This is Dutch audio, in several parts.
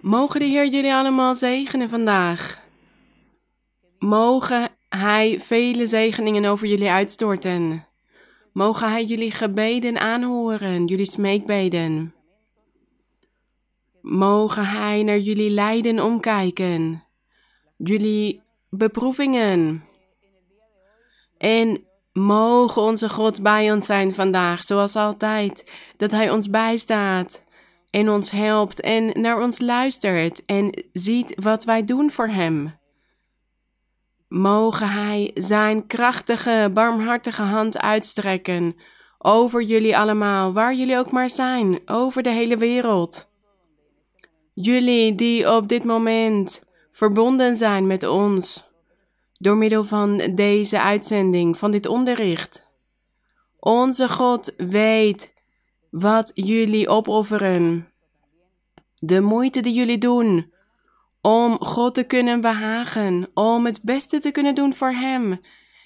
Mogen de Heer jullie allemaal zegenen vandaag. Mogen Hij vele zegeningen over jullie uitstorten. Mogen Hij jullie gebeden aanhoren, jullie smeekbeden. Mogen Hij naar jullie lijden omkijken, jullie beproevingen. En mogen onze God bij ons zijn vandaag, zoals altijd, dat Hij ons bijstaat en ons helpt en naar ons luistert en ziet wat wij doen voor Hem. Mogen Hij Zijn krachtige, barmhartige hand uitstrekken over jullie allemaal, waar jullie ook maar zijn, over de hele wereld. Jullie die op dit moment verbonden zijn met ons door middel van deze uitzending, van dit onderricht. Onze God weet wat jullie opofferen. De moeite die jullie doen om God te kunnen behagen, om het beste te kunnen doen voor Hem.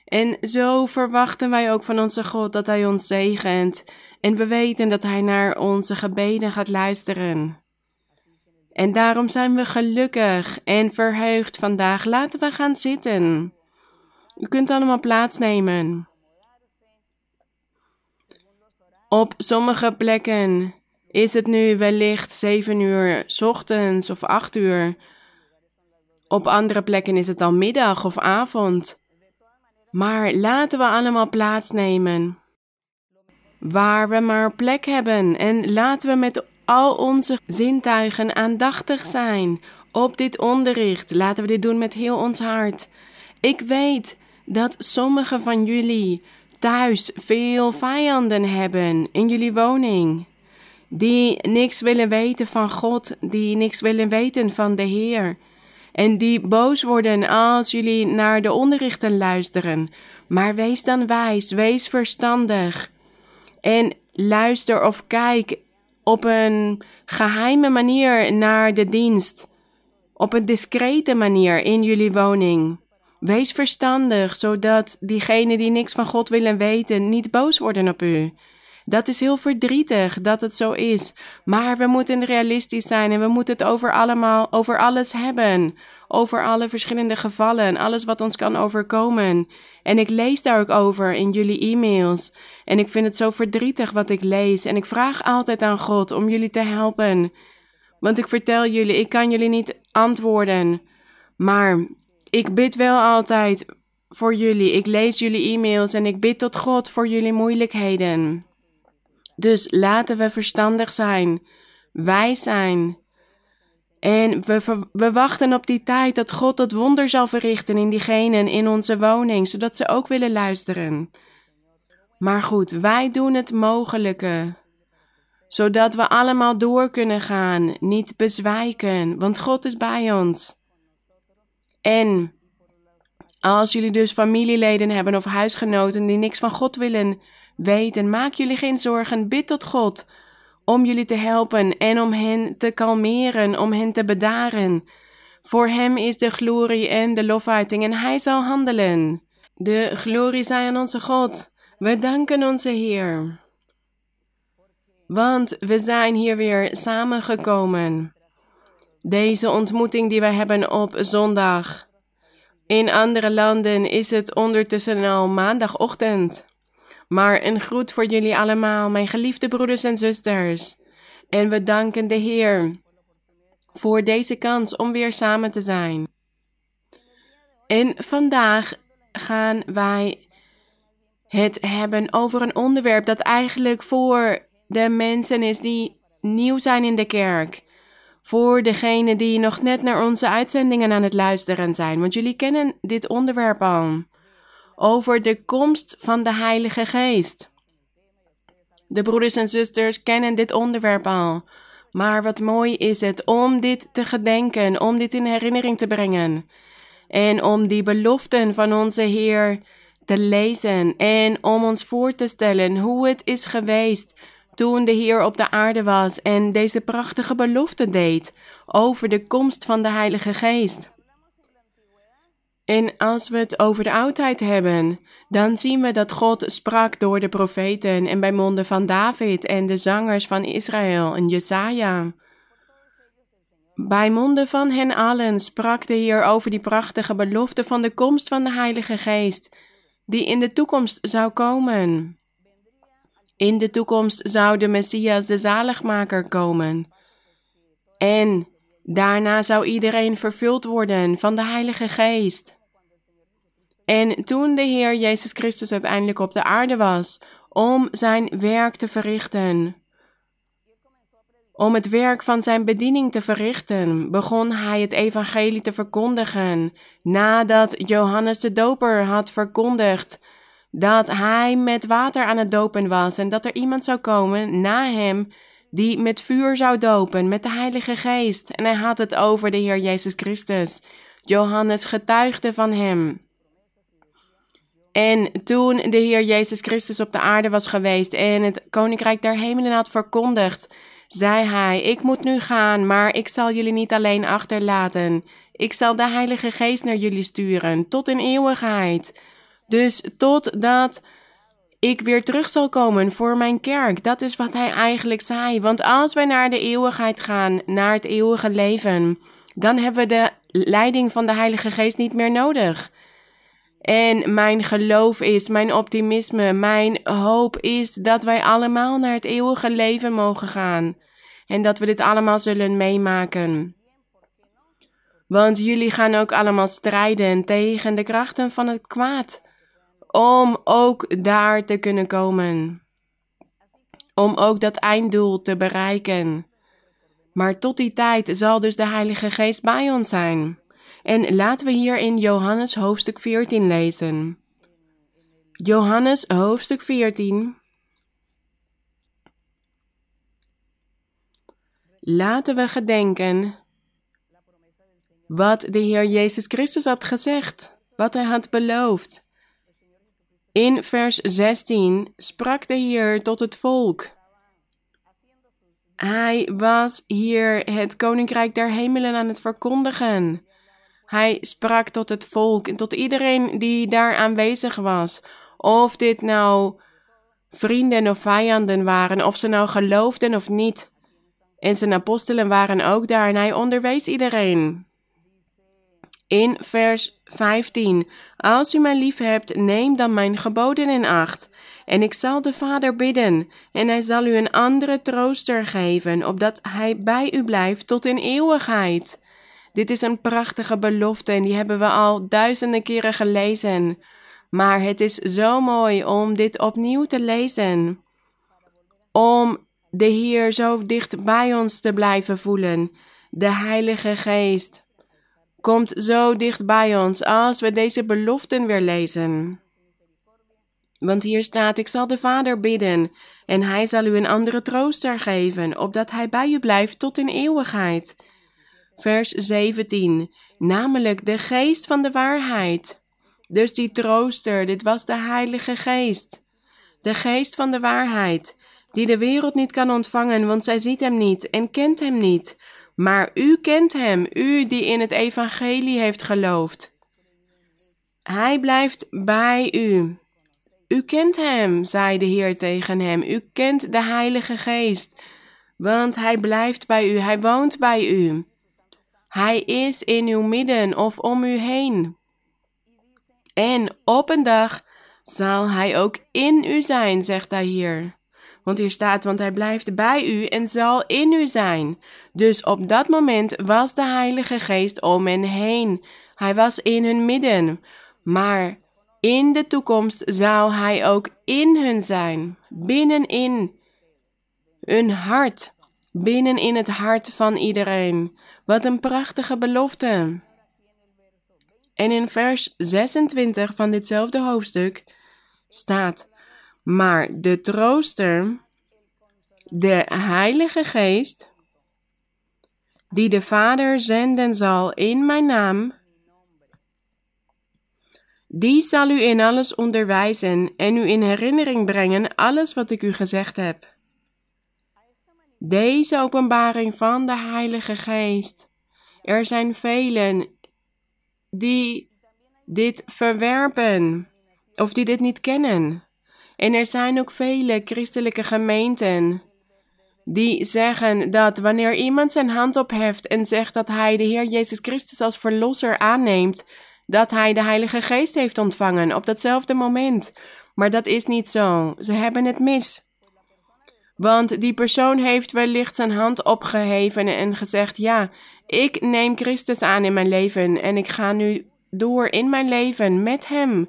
En zo verwachten wij ook van onze God dat Hij ons zegent en we weten dat Hij naar onze gebeden gaat luisteren. En daarom zijn we gelukkig en verheugd vandaag. Laten we gaan zitten. U kunt allemaal plaatsnemen. Op sommige plekken is het nu wellicht 7 uur ochtends of 8 uur. Op andere plekken is het al middag of avond. Maar laten we allemaal plaatsnemen. Waar we maar plek hebben en laten we met al onze zintuigen aandachtig zijn op dit onderricht. Laten we dit doen met heel ons hart. Ik weet dat sommigen van jullie thuis veel vijanden hebben in jullie woning. Die niks willen weten van God, die niks willen weten van de Heer. En die boos worden als jullie naar de onderrichten luisteren. Maar wees dan wijs, wees verstandig. En luister of kijk op een geheime manier naar de dienst. Op een discrete manier in jullie woning. Wees verstandig, zodat diegenen die niks van God willen weten niet boos worden op u. Dat is heel verdrietig dat het zo is. Maar we moeten realistisch zijn en we moeten het over allemaal, over alles hebben. Over alle verschillende gevallen, alles wat ons kan overkomen. En ik lees daar ook over in jullie e-mails. En ik vind het zo verdrietig wat ik lees. En ik vraag altijd aan God om jullie te helpen. Want ik vertel jullie, ik kan jullie niet antwoorden. Maar ik bid wel altijd voor jullie. Ik lees jullie e-mails en ik bid tot God voor jullie moeilijkheden. Dus laten we verstandig zijn, wijs zijn. En we, we wachten op die tijd dat God dat wonder zal verrichten in diegenen in onze woning, zodat ze ook willen luisteren. Maar goed, wij doen het mogelijke, zodat we allemaal door kunnen gaan, niet bezwijken, want God is bij ons. En als jullie dus familieleden hebben of huisgenoten die niks van God willen weten, maak jullie geen zorgen, bid tot God om jullie te helpen en om hen te kalmeren, om hen te bedaren. Voor hem is de glorie en de lofuiting en hij zal handelen. De glorie zij aan onze God. We danken onze Heer. Want we zijn hier weer samengekomen. Deze ontmoeting die wij hebben op zondag. In andere landen is het ondertussen al maandagochtend. Maar een groet voor jullie allemaal, mijn geliefde broeders en zusters. En we danken de Heer voor deze kans om weer samen te zijn. En vandaag gaan wij het hebben over een onderwerp dat eigenlijk voor de mensen is die nieuw zijn in de kerk. Voor degenen die nog net naar onze uitzendingen aan het luisteren zijn, want jullie kennen dit onderwerp al. Over de komst van de Heilige Geest. De broeders en zusters kennen dit onderwerp al, maar wat mooi is het om dit te gedenken, om dit in herinnering te brengen. En om die beloften van onze Heer te lezen en om ons voor te stellen hoe het is geweest toen de Heer op de aarde was en deze prachtige belofte deed over de komst van de Heilige Geest. En als we het over de oudheid hebben, dan zien we dat God sprak door de profeten en bij monden van David en de zangers van Israël en Jesaja. Bij monden van hen allen sprak de Heer over die prachtige belofte van de komst van de Heilige Geest, die in de toekomst zou komen. In de toekomst zou de Messias, de zaligmaker, komen. En daarna zou iedereen vervuld worden van de Heilige Geest. En toen de Heer Jezus Christus uiteindelijk op de aarde was om zijn werk te verrichten, om het werk van zijn bediening te verrichten, begon hij het evangelie te verkondigen, nadat Johannes de Doper had verkondigd dat hij met water aan het dopen was en dat er iemand zou komen na hem die met vuur zou dopen, met de Heilige Geest. En hij had het over de Heer Jezus Christus. Johannes getuigde van hem. En toen de Heer Jezus Christus op de aarde was geweest en het Koninkrijk der Hemelen had verkondigd, zei hij: Ik moet nu gaan, maar ik zal jullie niet alleen achterlaten. Ik zal de Heilige Geest naar jullie sturen, tot in eeuwigheid. Dus totdat ik weer terug zal komen voor mijn kerk. Dat is wat hij eigenlijk zei. Want als wij naar de eeuwigheid gaan, naar het eeuwige leven, dan hebben we de leiding van de Heilige Geest niet meer nodig. En mijn geloof is, mijn optimisme, mijn hoop is dat wij allemaal naar het eeuwige leven mogen gaan. En dat we dit allemaal zullen meemaken. Want jullie gaan ook allemaal strijden tegen de krachten van het kwaad. Om ook daar te kunnen komen. Om ook dat einddoel te bereiken. Maar tot die tijd zal dus de Heilige Geest bij ons zijn. En laten we hier in Johannes hoofdstuk 14 lezen. Johannes hoofdstuk 14. Laten we gedenken wat de Heer Jezus Christus had gezegd, wat Hij had beloofd. In vers 16 sprak de Heer tot het volk. Hij was hier het koninkrijk der hemelen aan het verkondigen. Hij sprak tot het volk en tot iedereen die daar aanwezig was. Of dit nou vrienden of vijanden waren, of ze nou geloofden of niet. En zijn apostelen waren ook daar en hij onderwees iedereen. In vers 15: Als u mij lief hebt, neem dan mijn geboden in acht. En ik zal de Vader bidden, en hij zal u een andere trooster geven, opdat hij bij u blijft tot in eeuwigheid. Dit is een prachtige belofte en die hebben we al duizenden keren gelezen. Maar het is zo mooi om dit opnieuw te lezen. Om de Heer zo dicht bij ons te blijven voelen. De Heilige Geest komt zo dicht bij ons als we deze beloften weer lezen. Want hier staat: Ik zal de Vader bidden, en hij zal u een andere trooster geven, opdat hij bij u blijft tot in eeuwigheid. Vers 17, namelijk de geest van de waarheid. Dus die trooster, dit was de Heilige Geest. De geest van de waarheid, die de wereld niet kan ontvangen, want zij ziet hem niet en kent hem niet. Maar u kent hem, u die in het evangelie heeft geloofd. Hij blijft bij u. U kent hem, zei de Heer tegen hem. U kent de Heilige Geest, want hij blijft bij u, hij woont bij u. Hij is in uw midden of om u heen. En op een dag zal hij ook in u zijn, zegt hij hier. Want hier staat, want hij blijft bij u en zal in u zijn. Dus op dat moment was de Heilige Geest om hen heen. Hij was in hun midden. Maar in de toekomst zou hij ook in hun zijn, binnenin hun hart, binnenin het hart van iedereen. Wat een prachtige belofte. En in vers 26 van ditzelfde hoofdstuk staat: Maar de trooster, de Heilige Geest, die de Vader zenden zal in mijn naam, die zal u in alles onderwijzen en u in herinnering brengen alles wat ik u gezegd heb. Deze openbaring van de Heilige Geest. Er zijn velen die dit verwerpen of die dit niet kennen. En er zijn ook vele christelijke gemeenten die zeggen dat wanneer iemand zijn hand opheft en zegt dat hij de Heer Jezus Christus als verlosser aanneemt, dat hij de Heilige Geest heeft ontvangen op datzelfde moment. Maar dat is niet zo. Ze hebben het mis. Want die persoon heeft wellicht zijn hand opgeheven en gezegd: Ja, ik neem Christus aan in mijn leven en ik ga nu door in mijn leven met Hem.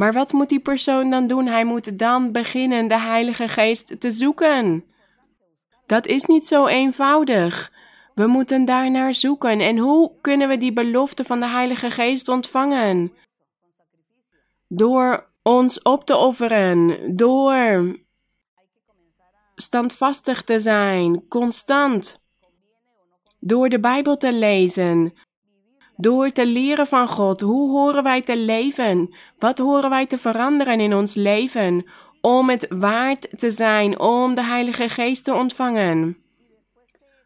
Maar wat moet die persoon dan doen? Hij moet dan beginnen de Heilige Geest te zoeken. Dat is niet zo eenvoudig. We moeten daar naar zoeken. En hoe kunnen we die belofte van de Heilige Geest ontvangen? Door ons op te offeren, door standvastig te zijn, constant, door de Bijbel te lezen, door te leren van God. Hoe horen wij te leven? Wat horen wij te veranderen in ons leven? Om het waard te zijn om de Heilige Geest te ontvangen.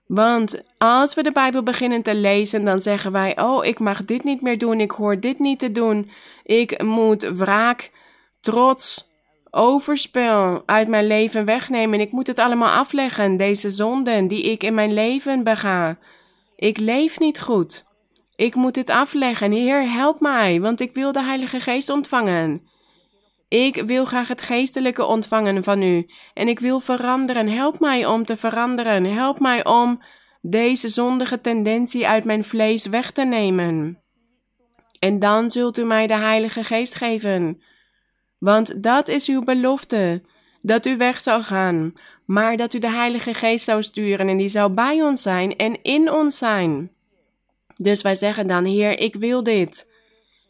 Want als we de Bijbel beginnen te lezen, dan zeggen wij: Oh, ik mag dit niet meer doen, ik hoor dit niet te doen. Ik moet wraak, trots, overspel uit mijn leven wegnemen. Ik moet het allemaal afleggen, deze zonden die ik in mijn leven bega. Ik leef niet goed. Ik moet dit afleggen. Heer, help mij, want ik wil de Heilige Geest ontvangen. Ik wil graag het geestelijke ontvangen van u en ik wil veranderen. Help mij om te veranderen. Help mij om deze zondige tendentie uit mijn vlees weg te nemen. En dan zult u mij de Heilige Geest geven. Want dat is uw belofte, dat u weg zou gaan, maar dat u de Heilige Geest zou sturen en die zou bij ons zijn en in ons zijn. Dus wij zeggen dan, Heer, ik wil dit.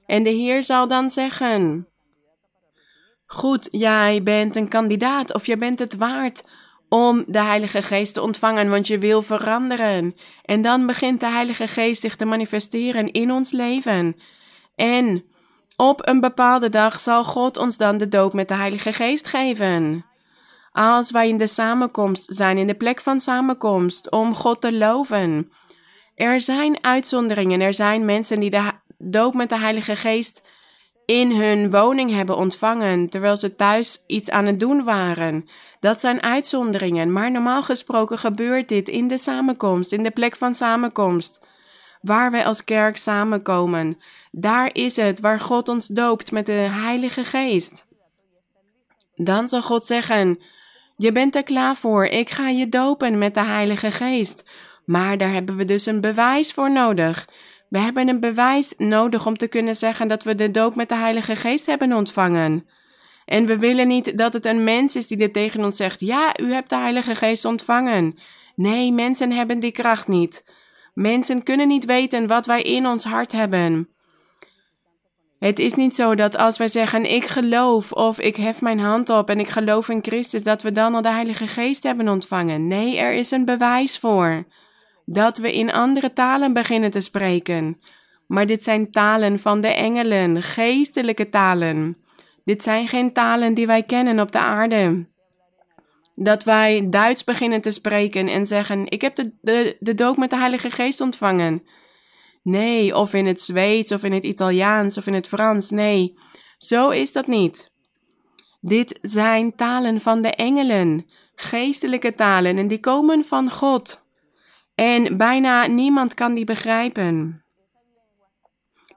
En de Heer zal dan zeggen: Goed, jij bent een kandidaat of je bent het waard om de Heilige Geest te ontvangen, want je wil veranderen. En dan begint de Heilige Geest zich te manifesteren in ons leven. En op een bepaalde dag zal God ons dan de doop met de Heilige Geest geven. Als wij in de samenkomst zijn, in de plek van samenkomst, om God te loven. Er zijn uitzonderingen. Er zijn mensen die de doop met de Heilige Geest in hun woning hebben ontvangen terwijl ze thuis iets aan het doen waren. Dat zijn uitzonderingen, maar normaal gesproken gebeurt dit in de samenkomst, in de plek van samenkomst, waar wij als kerk samenkomen. Daar is het waar God ons doopt met de Heilige Geest. Dan zal God zeggen: Je bent er klaar voor, ik ga je dopen met de Heilige Geest. Maar daar hebben we dus een bewijs voor nodig. We hebben een bewijs nodig om te kunnen zeggen dat we de doop met de Heilige Geest hebben ontvangen. En we willen niet dat het een mens is die dit tegen ons zegt: Ja, u hebt de Heilige Geest ontvangen. Nee, mensen hebben die kracht niet. Mensen kunnen niet weten wat wij in ons hart hebben. Het is niet zo dat als wij zeggen: Ik geloof of ik hef mijn hand op en ik geloof in Christus, dat we dan al de Heilige Geest hebben ontvangen. Nee, er is een bewijs voor dat we in andere talen beginnen te spreken. Maar dit zijn talen van de engelen, geestelijke talen. Dit zijn geen talen die wij kennen op de aarde. Dat wij Duits beginnen te spreken en zeggen: Ik heb de, de, de doop met de Heilige Geest ontvangen. Nee, of in het Zweeds, of in het Italiaans, of in het Frans. Nee, zo is dat niet. Dit zijn talen van de engelen, geestelijke talen, en die komen van God. En bijna niemand kan die begrijpen.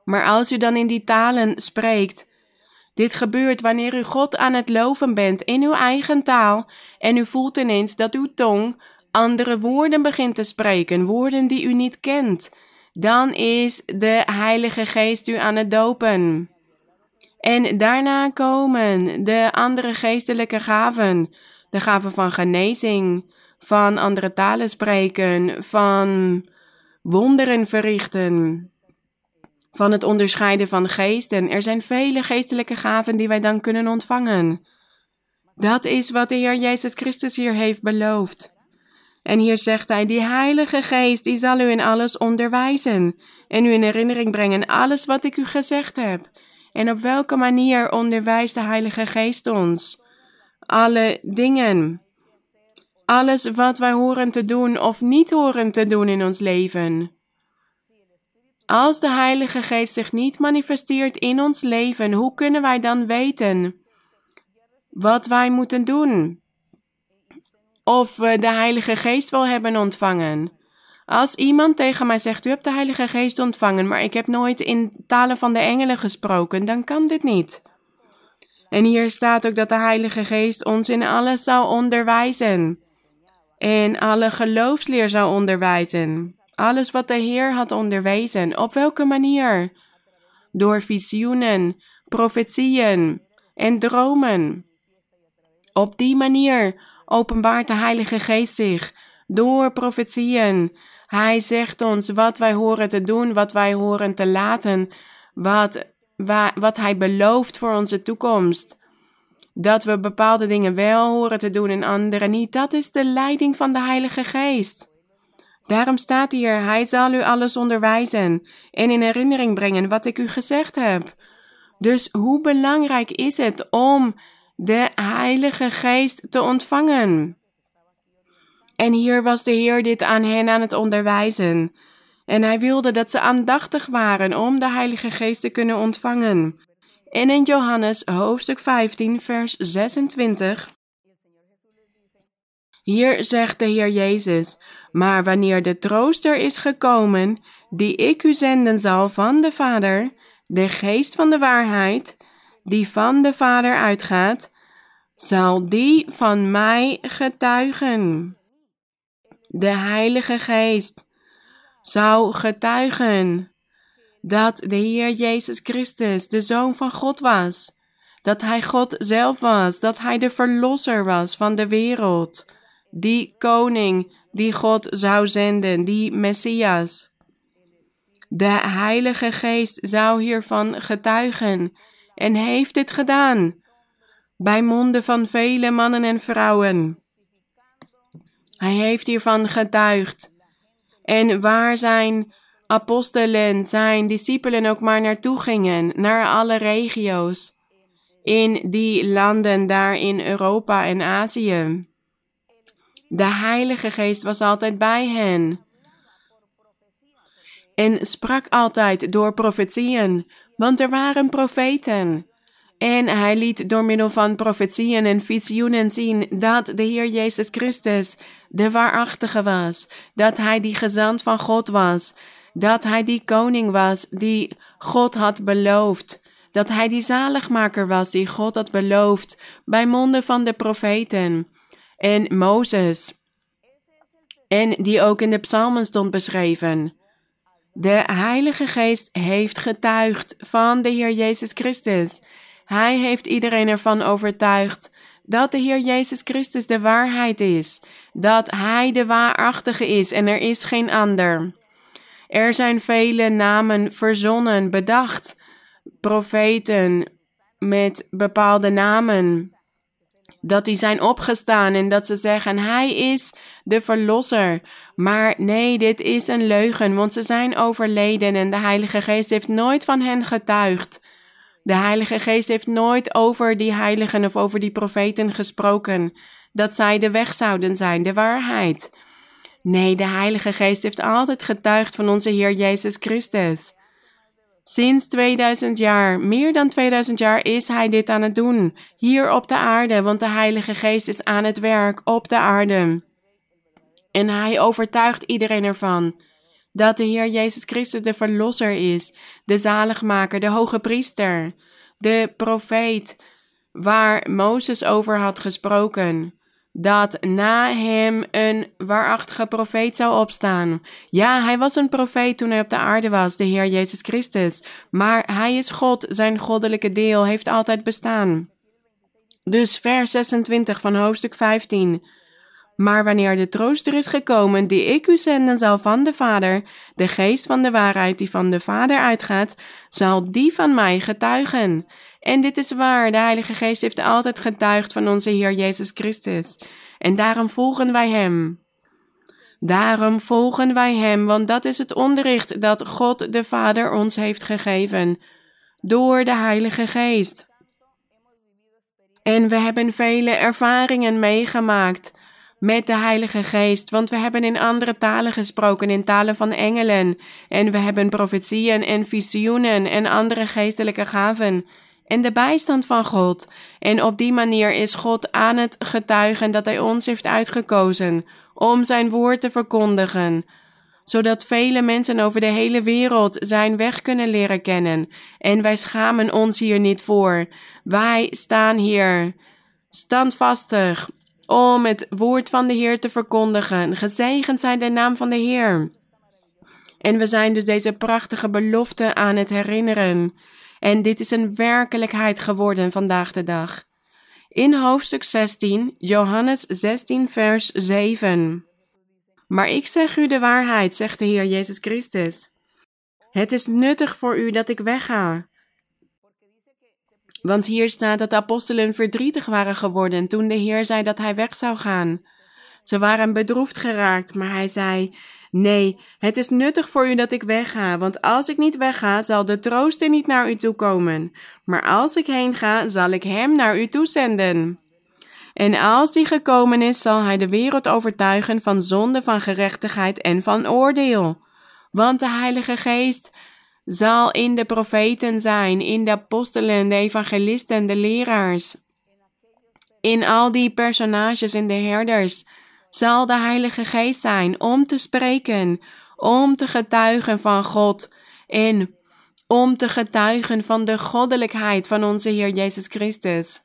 Maar als u dan in die talen spreekt, dit gebeurt wanneer u God aan het loven bent in uw eigen taal en u voelt ineens dat uw tong andere woorden begint te spreken, woorden die u niet kent, dan is de Heilige Geest u aan het dopen. En daarna komen de andere geestelijke gaven, de gaven van genezing, van andere talen spreken, van wonderen verrichten, van het onderscheiden van geesten. Er zijn vele geestelijke gaven die wij dan kunnen ontvangen. Dat is wat de Heer Jezus Christus hier heeft beloofd. En hier zegt hij: Die Heilige Geest, die zal u in alles onderwijzen en u in herinnering brengen alles wat ik u gezegd heb. En op welke manier onderwijst de Heilige Geest ons? Alle dingen alles wat wij horen te doen of niet horen te doen in ons leven. Als de Heilige Geest zich niet manifesteert in ons leven, hoe kunnen wij dan weten wat wij moeten doen? of we de Heilige Geest wel hebben ontvangen. Als iemand tegen mij zegt: U hebt de Heilige Geest ontvangen, maar ik heb nooit in talen van de engelen gesproken, dan kan dit niet. En hier staat ook dat de Heilige Geest ons in alles zou onderwijzen. En alle geloofsleer zou onderwijzen. Alles wat de Heer had onderwezen. Op welke manier? Door visioenen, profetieën en dromen. Op die manier openbaart de Heilige Geest zich door profetieën. Hij zegt ons wat wij horen te doen, wat wij horen te laten, wat, wat Hij belooft voor onze toekomst. Dat we bepaalde dingen wel horen te doen en andere niet, dat is de leiding van de Heilige Geest. Daarom staat hier: Hij zal u alles onderwijzen en in herinnering brengen wat ik u gezegd heb. Dus hoe belangrijk is het om de Heilige Geest te ontvangen? En hier was de Heer dit aan hen aan het onderwijzen. En hij wilde dat ze aandachtig waren om de Heilige Geest te kunnen ontvangen. In Johannes hoofdstuk 15, vers 26. Hier zegt de Heer Jezus: Maar wanneer de trooster is gekomen, die ik u zenden zal van de Vader, de Geest van de waarheid, die van de Vader uitgaat, zal die van mij getuigen. De Heilige Geest zou getuigen dat de Heer Jezus Christus de Zoon van God was, dat Hij God zelf was, dat Hij de Verlosser was van de wereld, die Koning die God zou zenden, die Messias. De Heilige Geest zou hiervan getuigen en heeft dit gedaan, bij monden van vele mannen en vrouwen. Hij heeft hiervan getuigd. En waar zijn apostelen, zijn discipelen ook maar naartoe gingen, naar alle regio's, in die landen daar in Europa en Azië. De Heilige Geest was altijd bij hen en sprak altijd door profetieën, want er waren profeten. En hij liet door middel van profetieën en visioenen zien dat de Heer Jezus Christus de waarachtige was, dat hij die gezant van God was, dat hij die koning was die God had beloofd, dat hij die zaligmaker was die God had beloofd bij monden van de profeten en Mozes. En die ook in de psalmen stond beschreven. De Heilige Geest heeft getuigd van de Heer Jezus Christus. Hij heeft iedereen ervan overtuigd dat de Heer Jezus Christus de waarheid is, dat Hij de waarachtige is en er is geen ander. Er zijn vele namen verzonnen, bedacht, profeten met bepaalde namen, dat die zijn opgestaan en dat ze zeggen: Hij is de Verlosser. Maar nee, dit is een leugen, want ze zijn overleden en de Heilige Geest heeft nooit van hen getuigd. De Heilige Geest heeft nooit over die heiligen of over die profeten gesproken, dat zij de weg zouden zijn, de waarheid. Nee, de Heilige Geest heeft altijd getuigd van onze Heer Jezus Christus. Sinds 2000 jaar, meer dan 2000 jaar, is Hij dit aan het doen, hier op de aarde, want de Heilige Geest is aan het werk op de aarde. En Hij overtuigt iedereen ervan dat de Heer Jezus Christus de Verlosser is, de zaligmaker, de hoge priester, de profeet, waar Mozes over had gesproken. Dat na hem een waarachtige profeet zou opstaan. Ja, hij was een profeet toen hij op de aarde was, de Heer Jezus Christus. Maar hij is God, zijn goddelijke deel heeft altijd bestaan. Dus vers 26 van hoofdstuk 15. Maar wanneer de trooster is gekomen, die ik u zenden zal van de Vader, de geest van de waarheid die van de Vader uitgaat, zal die van mij getuigen. En dit is waar, de Heilige Geest heeft altijd getuigd van onze Heer Jezus Christus. En daarom volgen wij Hem. Daarom volgen wij Hem, want dat is het onderricht dat God de Vader ons heeft gegeven, door de Heilige Geest. En we hebben vele ervaringen meegemaakt met de Heilige Geest, want we hebben in andere talen gesproken, in talen van engelen, en we hebben profetieën en visioenen en andere geestelijke gaven. En de bijstand van God. En op die manier is God aan het getuigen dat Hij ons heeft uitgekozen om Zijn woord te verkondigen, zodat vele mensen over de hele wereld Zijn weg kunnen leren kennen. En wij schamen ons hier niet voor. Wij staan hier standvastig om het woord van de Heer te verkondigen. Gezegend zij de naam van de Heer. En we zijn dus deze prachtige belofte aan het herinneren. En dit is een werkelijkheid geworden vandaag de dag. In hoofdstuk 16, Johannes 16, vers 7. Maar ik zeg u de waarheid, zegt de Heer Jezus Christus. Het is nuttig voor u dat ik wegga. Want hier staat dat de apostelen verdrietig waren geworden toen de Heer zei dat hij weg zou gaan. Ze waren bedroefd geraakt, maar hij zei: Nee, het is nuttig voor u dat ik wegga, want als ik niet wegga, zal de trooster niet naar u toe komen. Maar als ik heen ga, zal ik hem naar u toezenden. En als die gekomen is, zal hij de wereld overtuigen van zonde, van gerechtigheid en van oordeel. Want de Heilige Geest zal in de profeten zijn, in de apostelen, de evangelisten, de leraars. In al die personages en de herders zal de Heilige Geest zijn om te spreken, om te getuigen van God en om te getuigen van de goddelijkheid van onze Heer Jezus Christus.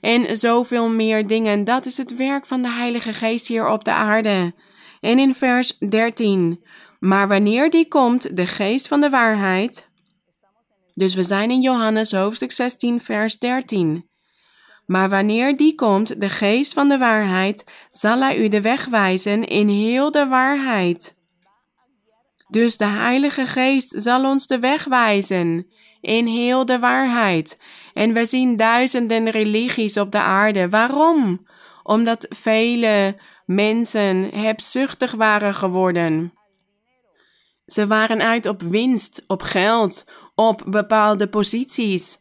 En zoveel meer dingen, dat is het werk van de Heilige Geest hier op de aarde. En in vers 13, maar wanneer die komt, de geest van de waarheid. Dus we zijn in Johannes hoofdstuk 16, vers 13. Maar wanneer die komt, de geest van de waarheid, zal hij u de weg wijzen in heel de waarheid. Dus de Heilige Geest zal ons de weg wijzen in heel de waarheid. En we zien duizenden religies op de aarde. Waarom? Omdat vele mensen hebzuchtig waren geworden. Ze waren uit op winst, op geld, op bepaalde posities,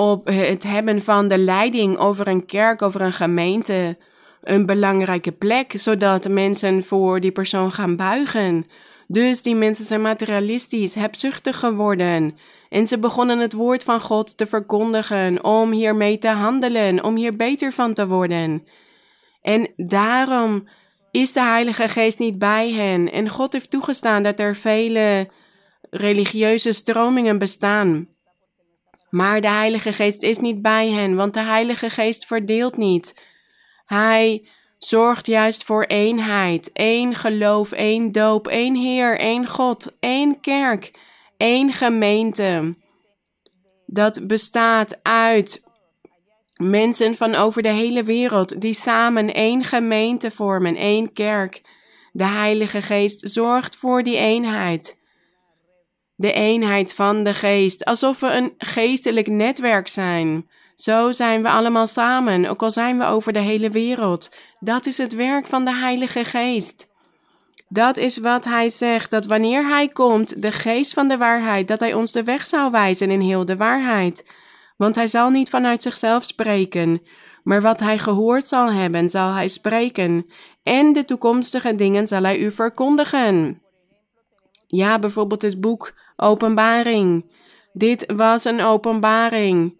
op het hebben van de leiding over een kerk, over een gemeente, een belangrijke plek, zodat mensen voor die persoon gaan buigen. Dus die mensen zijn materialistisch, hebzuchtig geworden. En ze begonnen het woord van God te verkondigen om hiermee te handelen, om hier beter van te worden. En daarom is de Heilige Geest niet bij hen. En God heeft toegestaan dat er vele religieuze stromingen bestaan. Maar de Heilige Geest is niet bij hen, want de Heilige Geest verdeelt niet. Hij zorgt juist voor eenheid, één geloof, één doop, één Heer, één God, één kerk, één gemeente. Dat bestaat uit mensen van over de hele wereld die samen één gemeente vormen, één kerk. De Heilige Geest zorgt voor die eenheid de eenheid van de geest, alsof we een geestelijk netwerk zijn. Zo zijn we allemaal samen, ook al zijn we over de hele wereld. Dat is het werk van de Heilige Geest. Dat is wat hij zegt, dat wanneer hij komt, de geest van de waarheid, dat hij ons de weg zou wijzen in heel de waarheid. Want hij zal niet vanuit zichzelf spreken, maar wat hij gehoord zal hebben, zal hij spreken, en de toekomstige dingen zal hij u verkondigen. Ja, bijvoorbeeld het boek Openbaring. Dit was een openbaring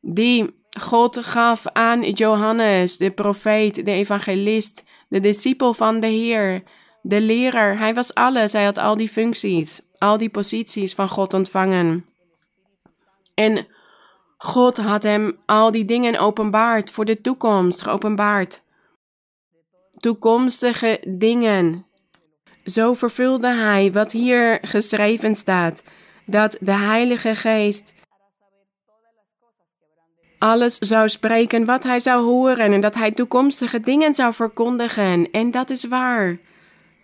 die God gaf aan Johannes, de profeet, de evangelist, de discipel van de Heer, de leraar. Hij was alles, hij had al die functies, al die posities van God ontvangen. En God had hem al die dingen openbaard voor de toekomst, geopenbaard. Toekomstige dingen zo vervulde hij wat hier geschreven staat, dat de Heilige Geest alles zou spreken wat hij zou horen en dat hij toekomstige dingen zou verkondigen. En dat is waar.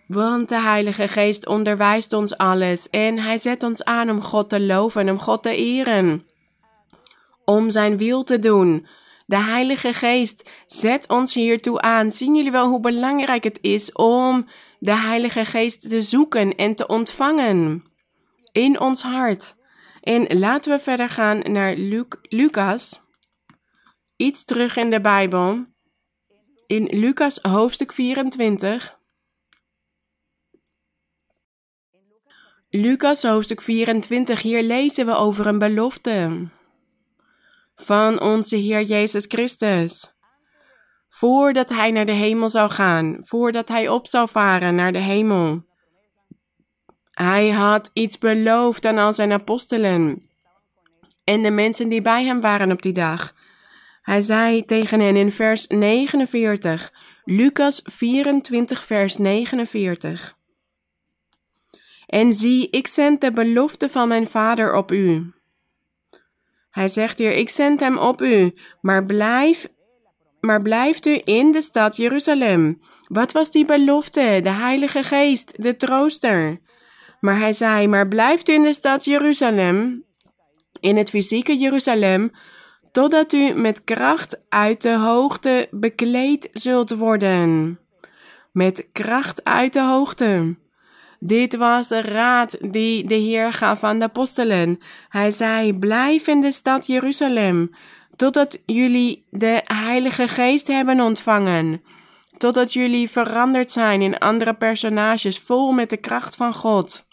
Want de Heilige Geest onderwijst ons alles en hij zet ons aan om God te loven, om God te eren, om zijn wil te doen. De Heilige Geest zet ons hiertoe aan. Zien jullie wel hoe belangrijk het is om de Heilige Geest te zoeken en te ontvangen in ons hart. En laten we verder gaan naar Lucas. Iets terug in de Bijbel. In Lucas hoofdstuk 24. Lucas hoofdstuk 24, hier lezen we over een belofte. van onze Heer Jezus Christus. Voordat hij naar de hemel zou gaan, voordat hij op zou varen naar de hemel. Hij had iets beloofd aan al zijn apostelen en de mensen die bij hem waren op die dag. Hij zei tegen hen in vers 49, Lucas 24, vers 49. En zie, ik zend de belofte van mijn vader op u. Hij zegt hier, ik zend hem op u, maar blijf, maar blijft u in de stad Jeruzalem. Wat was die belofte? De Heilige Geest, de trooster. Maar hij zei, maar blijft u in de stad Jeruzalem, in het fysieke Jeruzalem, totdat u met kracht uit de hoogte bekleed zult worden. Met kracht uit de hoogte. Dit was de raad die de Heer gaf aan de apostelen. Hij zei: Blijf in de stad Jeruzalem, totdat jullie de Heilige Geest hebben ontvangen. Totdat jullie veranderd zijn in andere personages, vol met de kracht van God.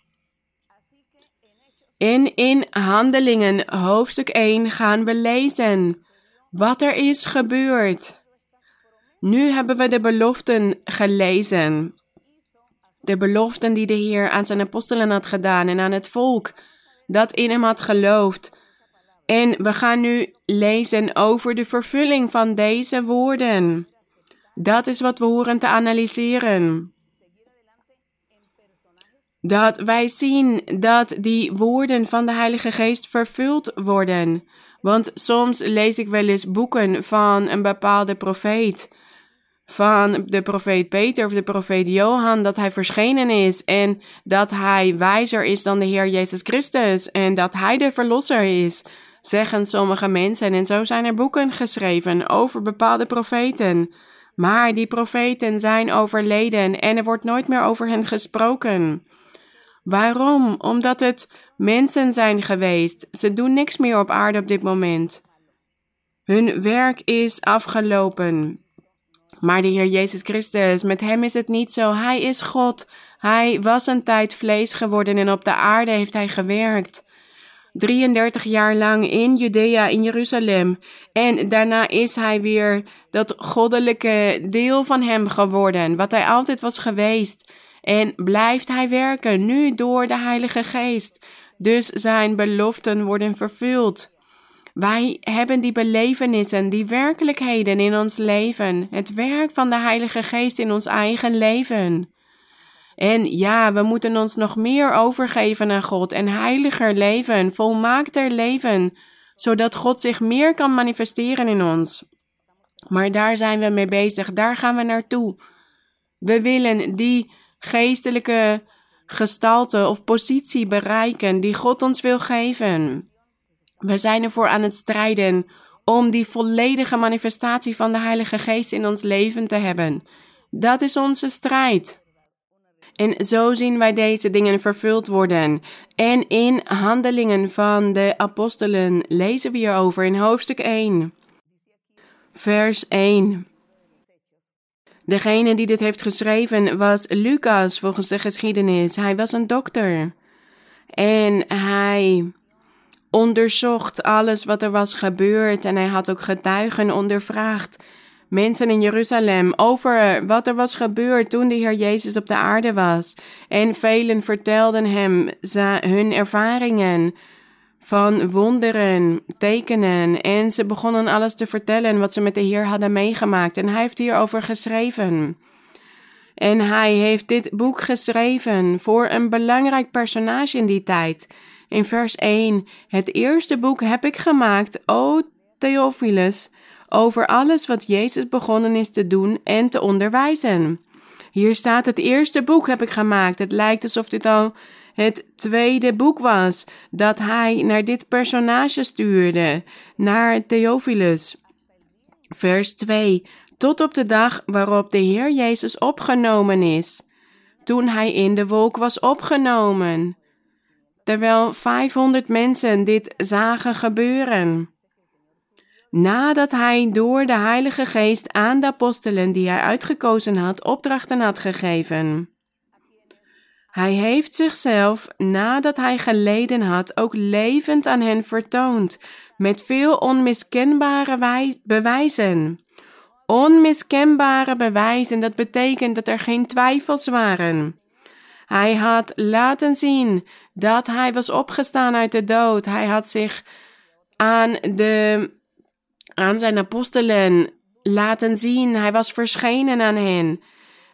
En in Handelingen hoofdstuk 1 gaan we lezen wat er is gebeurd. Nu hebben we de beloften gelezen. De beloften die de Heer aan zijn apostelen had gedaan en aan het volk dat in hem had geloofd. En we gaan nu lezen over de vervulling van deze woorden. Dat is wat we horen te analyseren dat wij zien dat die woorden van de Heilige Geest vervuld worden. Want soms lees ik wel eens boeken van een bepaalde profeet. Van de profeet Peter of de profeet Johan, dat hij verschenen is en dat hij wijzer is dan de Heer Jezus Christus en dat hij de verlosser is, zeggen sommige mensen. En zo zijn er boeken geschreven over bepaalde profeten. Maar die profeten zijn overleden en er wordt nooit meer over hen gesproken. Waarom? Omdat het mensen zijn geweest. Ze doen niks meer op aarde op dit moment. Hun werk is afgelopen. Maar de Heer Jezus Christus, met hem is het niet zo. Hij is God. Hij was een tijd vlees geworden en op de aarde heeft hij gewerkt. 33 jaar lang in Judea, in Jeruzalem. En daarna is hij weer dat goddelijke deel van hem geworden, wat hij altijd was geweest. En blijft hij werken, nu door de Heilige Geest. Dus zijn beloften worden vervuld. Wij hebben die belevenissen, die werkelijkheden in ons leven, het werk van de Heilige Geest in ons eigen leven. En ja, we moeten ons nog meer overgeven aan God en heiliger leven, volmaakter leven, zodat God zich meer kan manifesteren in ons. Maar daar zijn we mee bezig, daar gaan we naartoe. We willen die geestelijke gestalte of positie bereiken die God ons wil geven. We zijn ervoor aan het strijden om die volledige manifestatie van de Heilige Geest in ons leven te hebben. Dat is onze strijd. En zo zien wij deze dingen vervuld worden. En in Handelingen van de Apostelen lezen we hierover in hoofdstuk 1, vers 1. Degene die dit heeft geschreven was Lucas volgens de geschiedenis. Hij was een dokter. En hij onderzocht alles wat er was gebeurd en hij had ook getuigen ondervraagd. Mensen in Jeruzalem over wat er was gebeurd toen de Heer Jezus op de aarde was. En velen vertelden hem hun ervaringen van wonderen, tekenen. En ze begonnen alles te vertellen wat ze met de Heer hadden meegemaakt. En hij heeft hierover geschreven. En hij heeft dit boek geschreven voor een belangrijk personage in die tijd. In vers 1: Het eerste boek heb ik gemaakt, o Theophilus, over alles wat Jezus begonnen is te doen en te onderwijzen. Hier staat: Het eerste boek heb ik gemaakt. Het lijkt alsof dit al het tweede boek was dat hij naar dit personage stuurde, naar Theophilus. Vers 2. Tot op de dag waarop de Heer Jezus opgenomen is, toen hij in de wolk was opgenomen, terwijl 500 mensen dit zagen gebeuren. Nadat hij door de Heilige Geest aan de apostelen die hij uitgekozen had, opdrachten had gegeven. Hij heeft zichzelf, nadat hij geleden had, ook levend aan hen vertoond, met veel onmiskenbare bewijzen. Onmiskenbare bewijzen, dat betekent dat er geen twijfels waren. Hij had laten zien dat hij was opgestaan uit de dood. Hij had zich aan, de, aan zijn apostelen laten zien. Hij was verschenen aan hen.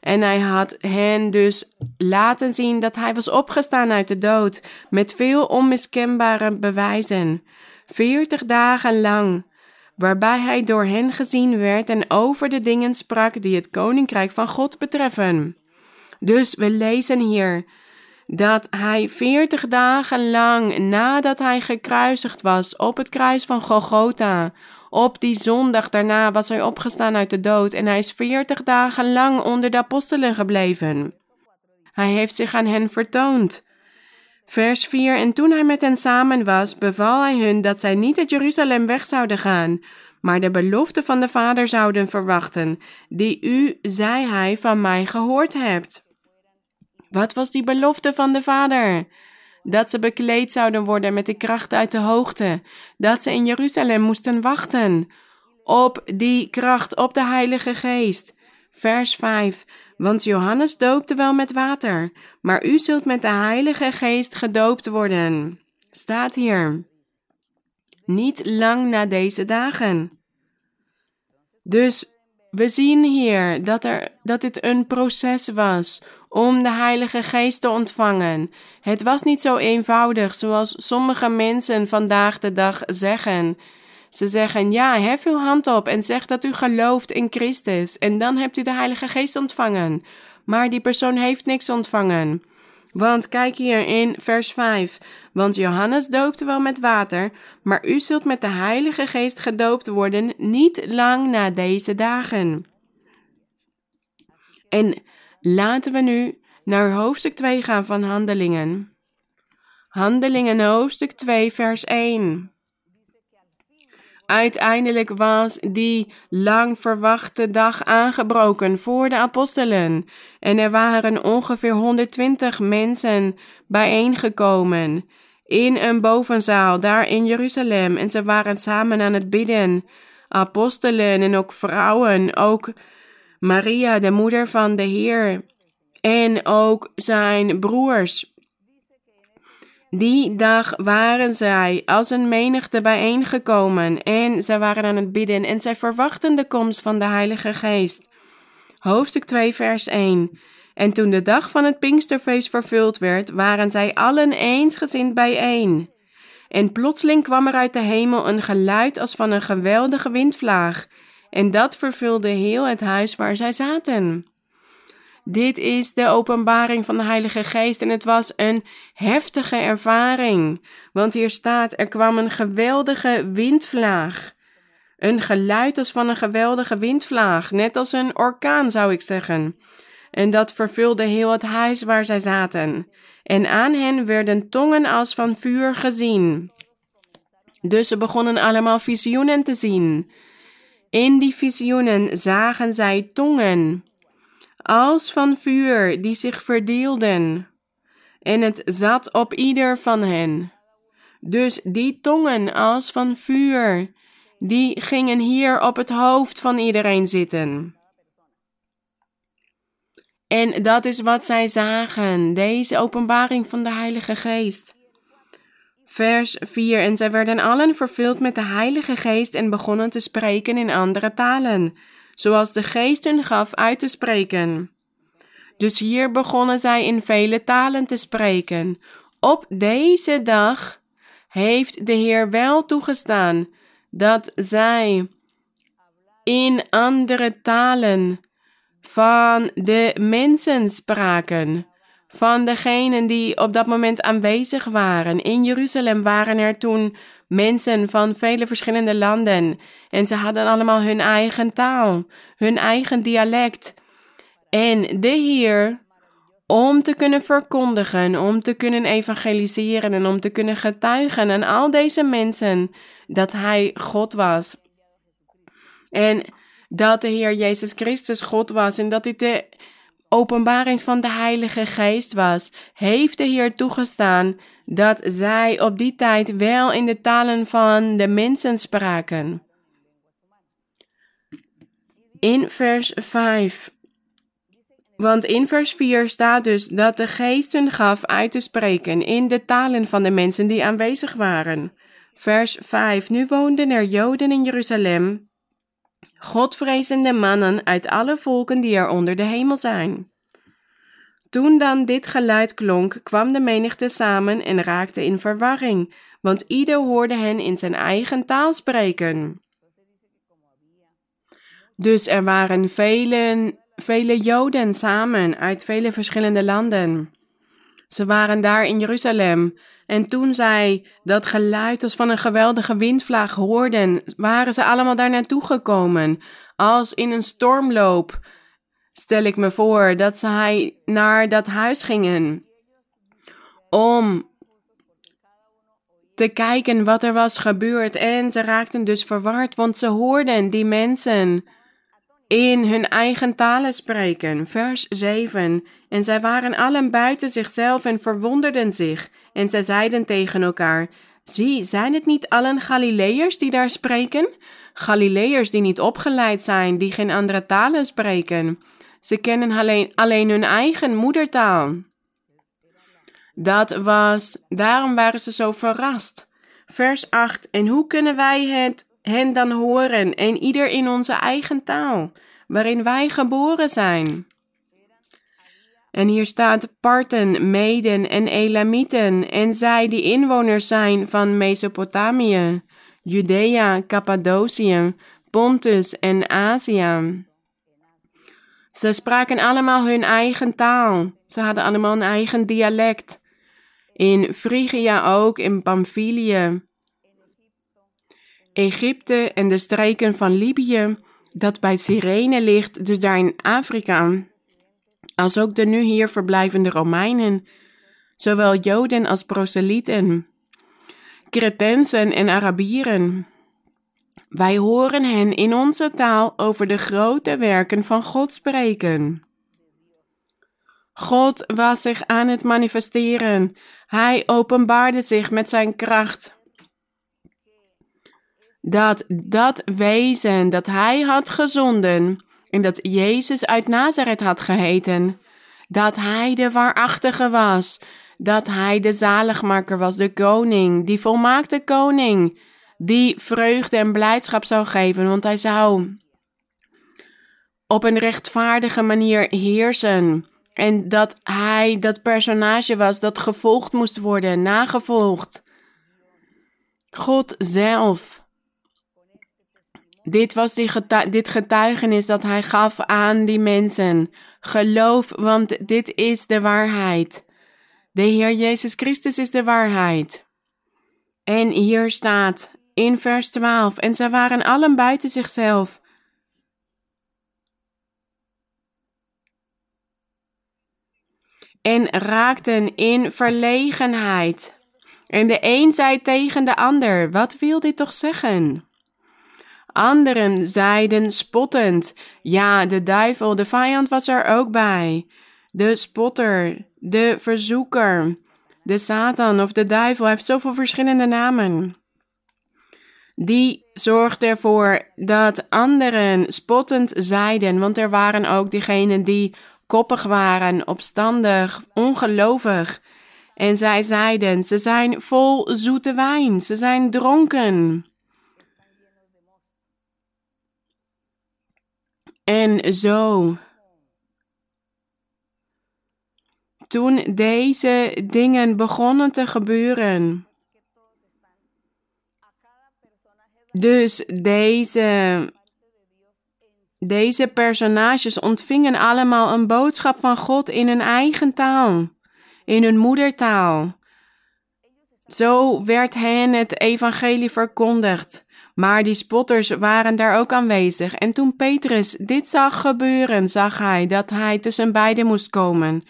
En hij had hen dus laten zien dat hij was opgestaan uit de dood met veel onmiskenbare bewijzen. Veertig dagen lang, waarbij hij door hen gezien werd en over de dingen sprak die het koninkrijk van God betreffen. Dus we lezen hier dat hij veertig dagen lang nadat hij gekruisigd was op het kruis van Golgotha, op die zondag daarna was hij opgestaan uit de dood en hij is veertig dagen lang onder de apostelen gebleven. Hij heeft zich aan hen vertoond. Vers 4 En toen hij met hen samen was, beval hij hun dat zij niet uit Jeruzalem weg zouden gaan, maar de belofte van de Vader zouden verwachten, die u, zei hij, van mij gehoord hebt. Wat was die belofte van de Vader? Dat ze bekleed zouden worden met de kracht uit de hoogte, dat ze in Jeruzalem moesten wachten op die kracht, op de Heilige Geest. Vers 5. Want Johannes doopte wel met water, maar u zult met de Heilige Geest gedoopt worden. Staat hier. Niet lang na deze dagen. Dus we zien hier dat, er, dat dit een proces was om de Heilige Geest te ontvangen. Het was niet zo eenvoudig zoals sommige mensen vandaag de dag zeggen. Ze zeggen: Ja, hef uw hand op en zeg dat u gelooft in Christus, en dan hebt u de Heilige Geest ontvangen. Maar die persoon heeft niks ontvangen. Want kijk hier in vers 5. Want Johannes doopte wel met water, maar u zult met de Heilige Geest gedoopt worden niet lang na deze dagen. En laten we nu naar hoofdstuk 2 gaan van Handelingen. Handelingen hoofdstuk 2 vers 1. Uiteindelijk was die lang verwachte dag aangebroken voor de apostelen en er waren ongeveer 120 mensen bijeengekomen in een bovenzaal daar in Jeruzalem en ze waren samen aan het bidden. Apostelen en ook vrouwen, ook Maria, de moeder van de Heer, en ook zijn broers. Die dag waren zij als een menigte bijeengekomen en zij waren aan het bidden en zij verwachten de komst van de Heilige Geest. Hoofdstuk 2, vers 1. En toen de dag van het Pinksterfeest vervuld werd, waren zij allen eensgezind bijeen. En plotseling kwam er uit de hemel een geluid als van een geweldige windvlaag, en dat vervulde heel het huis waar zij zaten. Dit is de openbaring van de Heilige Geest en het was een heftige ervaring. Want hier staat: er kwam een geweldige windvlaag. Een geluid als van een geweldige windvlaag, net als een orkaan zou ik zeggen. En dat vervulde heel het huis waar zij zaten. En aan hen werden tongen als van vuur gezien. Dus ze begonnen allemaal visioenen te zien. In die visioenen zagen zij tongen als van vuur die zich verdeelden, en het zat op ieder van hen. Dus die tongen als van vuur, die gingen hier op het hoofd van iedereen zitten. En dat is wat zij zagen, deze openbaring van de Heilige Geest. Vers 4 En zij werden allen vervuld met de Heilige Geest en begonnen te spreken in andere talen zoals de geest hun gaf uit te spreken. Dus hier begonnen zij in vele talen te spreken. Op deze dag heeft de Heer wel toegestaan dat zij in andere talen van de mensen spraken, van degenen die op dat moment aanwezig waren. In Jeruzalem waren er toen mensen van vele verschillende landen. En ze hadden allemaal hun eigen taal, hun eigen dialect. En de Heer, om te kunnen verkondigen, om te kunnen evangeliseren en om te kunnen getuigen aan al deze mensen dat Hij God was. En dat de Heer Jezus Christus God was en dat dit de openbaring van de Heilige Geest was, heeft de Heer toegestaan dat zij op die tijd wel in de talen van de mensen spraken. In vers 5. Want in vers 4 staat dus dat de geest hun gaf uit te spreken in de talen van de mensen die aanwezig waren. Vers 5. Nu woonden er Joden in Jeruzalem, Godvrezende mannen uit alle volken die er onder de hemel zijn. Toen dan dit geluid klonk, kwam de menigte samen en raakte in verwarring, want ieder hoorde hen in zijn eigen taal spreken. Dus er waren vele, vele Joden samen uit vele verschillende landen. Ze waren daar in Jeruzalem. En toen zij dat geluid als van een geweldige windvlaag hoorden, waren ze allemaal daar naartoe gekomen. Als in een stormloop, stel ik me voor, dat zij naar dat huis gingen. Om te kijken wat er was gebeurd. En ze raakten dus verward, want ze hoorden die mensen in hun eigen talen spreken. Vers 7. En zij waren allen buiten zichzelf en verwonderden zich. En zij zeiden tegen elkaar: Zie, zijn het niet allen Galileërs die daar spreken? Galileërs die niet opgeleid zijn, die geen andere talen spreken. Ze kennen alleen, alleen hun eigen moedertaal. Dat was, daarom waren ze zo verrast. Vers 8. En hoe kunnen wij het hen dan horen en ieder in onze eigen taal, waarin wij geboren zijn. En hier staat Parten, Meden en Elamieten en zij die inwoners zijn van Mesopotamië, Judea, Cappadocië, Pontus en Azië. Ze spraken allemaal hun eigen taal. Ze hadden allemaal een eigen dialect. In Frigia ook, in Pamphylië. Egypte en de streken van Libië, dat bij Cyrene ligt, dus daar in Afrika, als ook de nu hier verblijvende Romeinen, zowel Joden als proselieten, Cretensen en Arabieren. Wij horen hen in onze taal over de grote werken van God spreken. God was zich aan het manifesteren. Hij openbaarde zich met zijn kracht dat dat wezen dat hij had gezonden en dat Jezus uit Nazareth had geheten, dat hij de waarachtige was, dat hij de zaligmaker was, de koning, die volmaakte koning, die vreugde en blijdschap zou geven, want hij zou op een rechtvaardige manier heersen. En dat hij dat personage was dat gevolgd moest worden, nagevolgd. God zelf dit was die dit getuigenis dat hij gaf aan die mensen. Geloof, want dit is de waarheid. De Heer Jezus Christus is de waarheid. En hier staat in vers 12: En zij waren allen buiten zichzelf. En raakten in verlegenheid. En de een zei tegen de ander: Wat wil dit toch zeggen? Anderen zeiden spottend: Ja, de duivel, de vijand was er ook bij. De spotter, de verzoeker, de Satan of de duivel heeft zoveel verschillende namen. Die zorgde ervoor dat anderen spottend zeiden, want er waren ook diegenen die koppig waren, opstandig, ongelovig. En zij zeiden: Ze zijn vol zoete wijn, ze zijn dronken. En zo. Toen deze dingen begonnen te gebeuren. Dus deze, deze personages ontvingen allemaal een boodschap van God in hun eigen taal, in hun moedertaal. Zo werd hen het evangelie verkondigd. Maar die spotters waren daar ook aanwezig. En toen Petrus dit zag gebeuren, zag hij dat hij tussen beiden moest komen.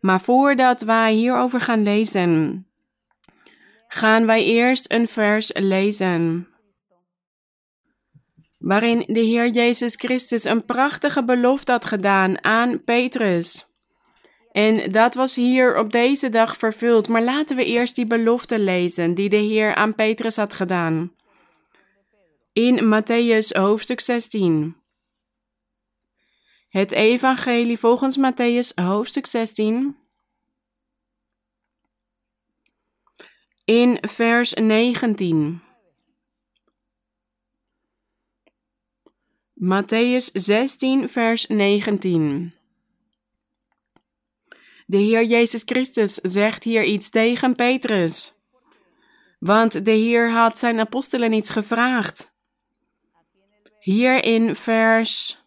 Maar voordat wij hierover gaan lezen, gaan wij eerst een vers lezen. Waarin de Heer Jezus Christus een prachtige belofte had gedaan aan Petrus. En dat was hier op deze dag vervuld. Maar laten we eerst die belofte lezen die de Heer aan Petrus had gedaan. In Matthäus hoofdstuk 16. Het Evangelie volgens Matthäus hoofdstuk 16. In vers 19. Matthäus 16, vers 19. De Heer Jezus Christus zegt hier iets tegen Petrus. Want de Heer had zijn apostelen iets gevraagd. Hier in vers,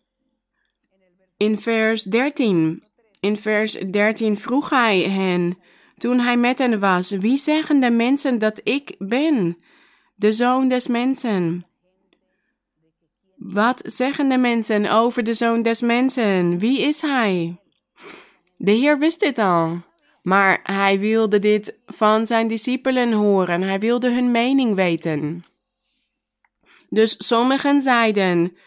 in vers 13. In vers 13 vroeg hij hen, toen hij met hen was, wie zeggen de mensen dat ik ben, de zoon des mensen? Wat zeggen de mensen over de zoon des mensen? Wie is hij? De Heer wist dit al, maar hij wilde dit van zijn discipelen horen. Hij wilde hun mening weten. Dus sommigen zeiden: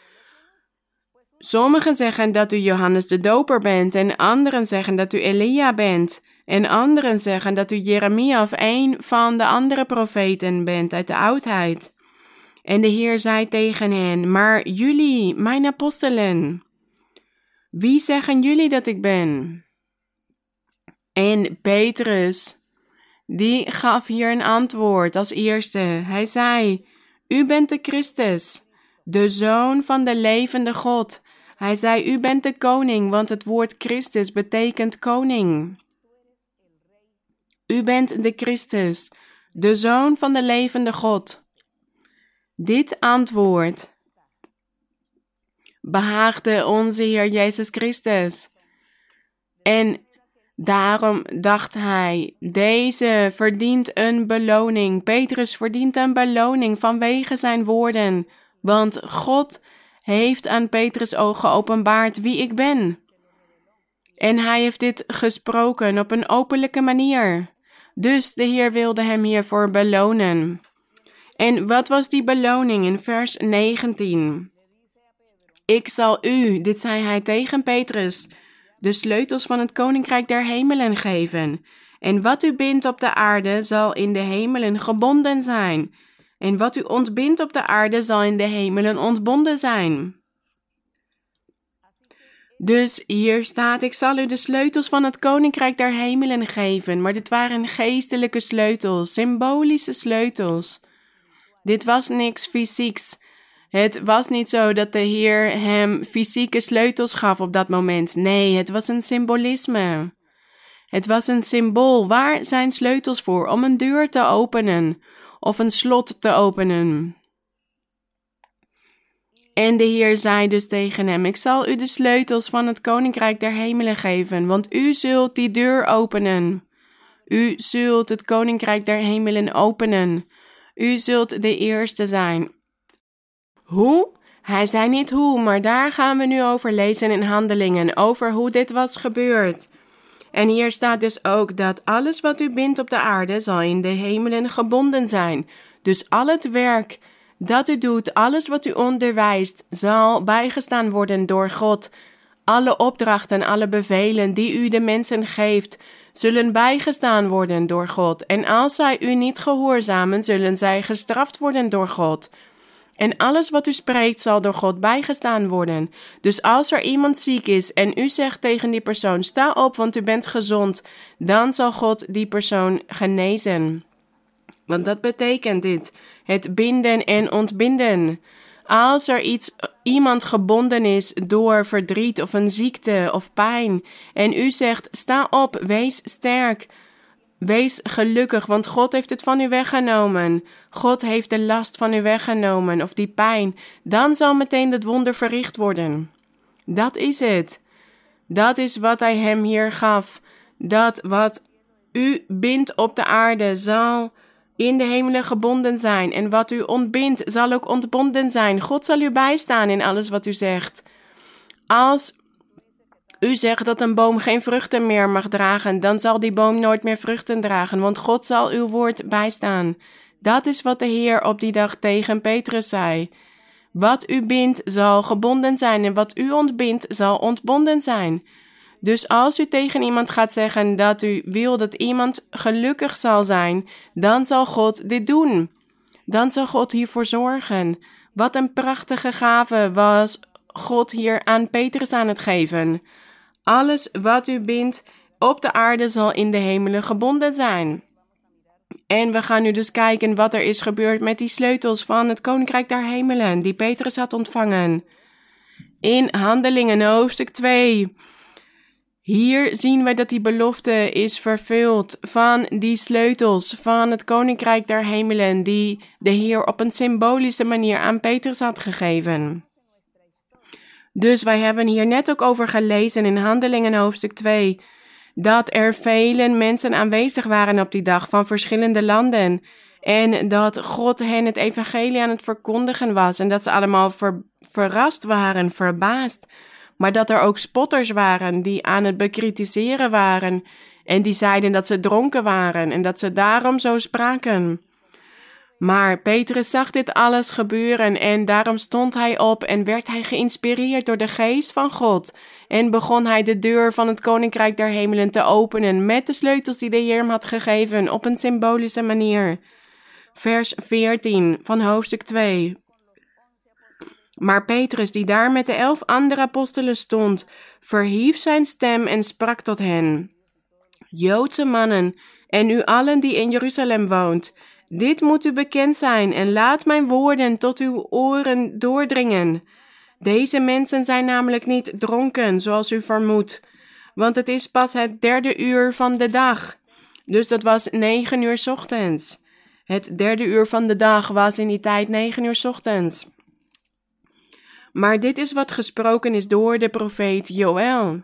Sommigen zeggen dat u Johannes de Doper bent, en anderen zeggen dat u Elia bent, en anderen zeggen dat u Jeremia of een van de andere profeten bent uit de oudheid. En de Heer zei tegen hen: Maar jullie, mijn apostelen, wie zeggen jullie dat ik ben? En Petrus, die gaf hier een antwoord als eerste. Hij zei: U bent de Christus, de Zoon van de levende God. Hij zei: U bent de koning, want het woord Christus betekent koning. U bent de Christus, de Zoon van de levende God. Dit antwoord behaagde onze Heer Jezus Christus. En daarom dacht hij: deze verdient een beloning. Petrus verdient een beloning vanwege zijn woorden, want God heeft aan Petrus ogen geopenbaard wie ik ben. En hij heeft dit gesproken op een openlijke manier. Dus de Heer wilde hem hiervoor belonen. En wat was die beloning in vers 19? Ik zal u, dit zei hij tegen Petrus, de sleutels van het koninkrijk der hemelen geven. En wat u bindt op de aarde zal in de hemelen gebonden zijn. En wat u ontbindt op de aarde zal in de hemelen ontbonden zijn. Dus hier staat: Ik zal u de sleutels van het koninkrijk der hemelen geven. Maar dit waren geestelijke sleutels, symbolische sleutels. Dit was niks fysieks. Het was niet zo dat de Heer hem fysieke sleutels gaf op dat moment. Nee, het was een symbolisme. Het was een symbool. Waar zijn sleutels voor? Om een deur te openen of een slot te openen. En de Heer zei dus tegen hem: Ik zal u de sleutels van het koninkrijk der hemelen geven, want u zult die deur openen. U zult het koninkrijk der hemelen openen. U zult de eerste zijn. Hoe? Hij zei niet hoe, maar daar gaan we nu over lezen in handelingen, over hoe dit was gebeurd. En hier staat dus ook dat alles wat u bindt op de aarde zal in de hemelen gebonden zijn. Dus al het werk dat u doet, alles wat u onderwijst, zal bijgestaan worden door God. Alle opdrachten, alle bevelen die u de mensen geeft, zullen bijgestaan worden door God. En als zij u niet gehoorzamen, zullen zij gestraft worden door God. En alles wat u spreekt zal door God bijgestaan worden. Dus als er iemand ziek is en u zegt tegen die persoon: sta op, want u bent gezond, dan zal God die persoon genezen. Want dat betekent dit: het binden en ontbinden. Als er iets, iemand gebonden is door verdriet of een ziekte of pijn, en u zegt: sta op, wees sterk, wees gelukkig, want God heeft het van u weggenomen. God heeft de last van u weggenomen of die pijn, dan zal meteen het wonder verricht worden. Dat is het. Dat is wat hij hem hier gaf. Dat wat u bindt op de aarde zal in de hemelen gebonden zijn. En wat u ontbindt, zal ook ontbonden zijn. God zal u bijstaan in alles wat u zegt. Als u zegt dat een boom geen vruchten meer mag dragen, dan zal die boom nooit meer vruchten dragen, want God zal uw woord bijstaan. Dat is wat de Heer op die dag tegen Petrus zei. Wat u bindt zal gebonden zijn en wat u ontbindt zal ontbonden zijn. Dus als u tegen iemand gaat zeggen dat u wil dat iemand gelukkig zal zijn, dan zal God dit doen. Dan zal God hiervoor zorgen. Wat een prachtige gave was God hier aan Petrus aan het geven. Alles wat u bindt op de aarde zal in de hemelen gebonden zijn. En we gaan nu dus kijken wat er is gebeurd met die sleutels van het Koninkrijk der Hemelen, die Petrus had ontvangen. In Handelingen hoofdstuk 2. Hier zien wij dat die belofte is vervuld van die sleutels van het Koninkrijk der Hemelen, die de Heer op een symbolische manier aan Petrus had gegeven. Dus wij hebben hier net ook over gelezen in Handelingen hoofdstuk 2 dat er vele mensen aanwezig waren op die dag van verschillende landen. En dat God hen het evangelie aan het verkondigen was. En dat ze allemaal verrast waren, verbaasd. Maar dat er ook spotters waren die aan het bekritiseren waren. En die zeiden dat ze dronken waren en dat ze daarom zo spraken. Maar Petrus zag dit alles gebeuren en daarom stond hij op en werd hij geïnspireerd door de geest van God en begon hij de deur van het koninkrijk der hemelen te openen met de sleutels die de Heer hem had gegeven op een symbolische manier. Vers 14 van hoofdstuk 2. Maar Petrus, die daar met de elf andere apostelen stond, verhief zijn stem en sprak tot hen: Joodse mannen, en u allen die in Jeruzalem woont, dit moet u bekend zijn en laat mijn woorden tot uw oren doordringen. Deze mensen zijn namelijk niet dronken, zoals u vermoedt, want het is pas het derde uur van de dag. Dus dat was negen uur ochtends. Het derde uur van de dag was in die tijd negen uur ochtends. Maar dit is wat gesproken is door de profeet Joël.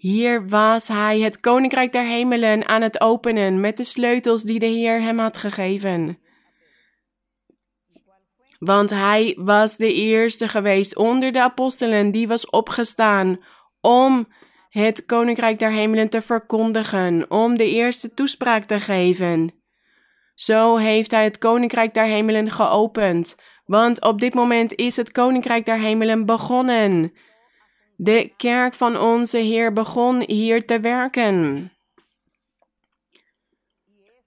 Hier was hij het koninkrijk der hemelen aan het openen met de sleutels die de Heer hem had gegeven. Want hij was de eerste geweest onder de apostelen die was opgestaan om het koninkrijk der hemelen te verkondigen, om de eerste toespraak te geven. Zo heeft hij het koninkrijk der hemelen geopend, want op dit moment is het koninkrijk der hemelen begonnen. De kerk van onze Heer begon hier te werken.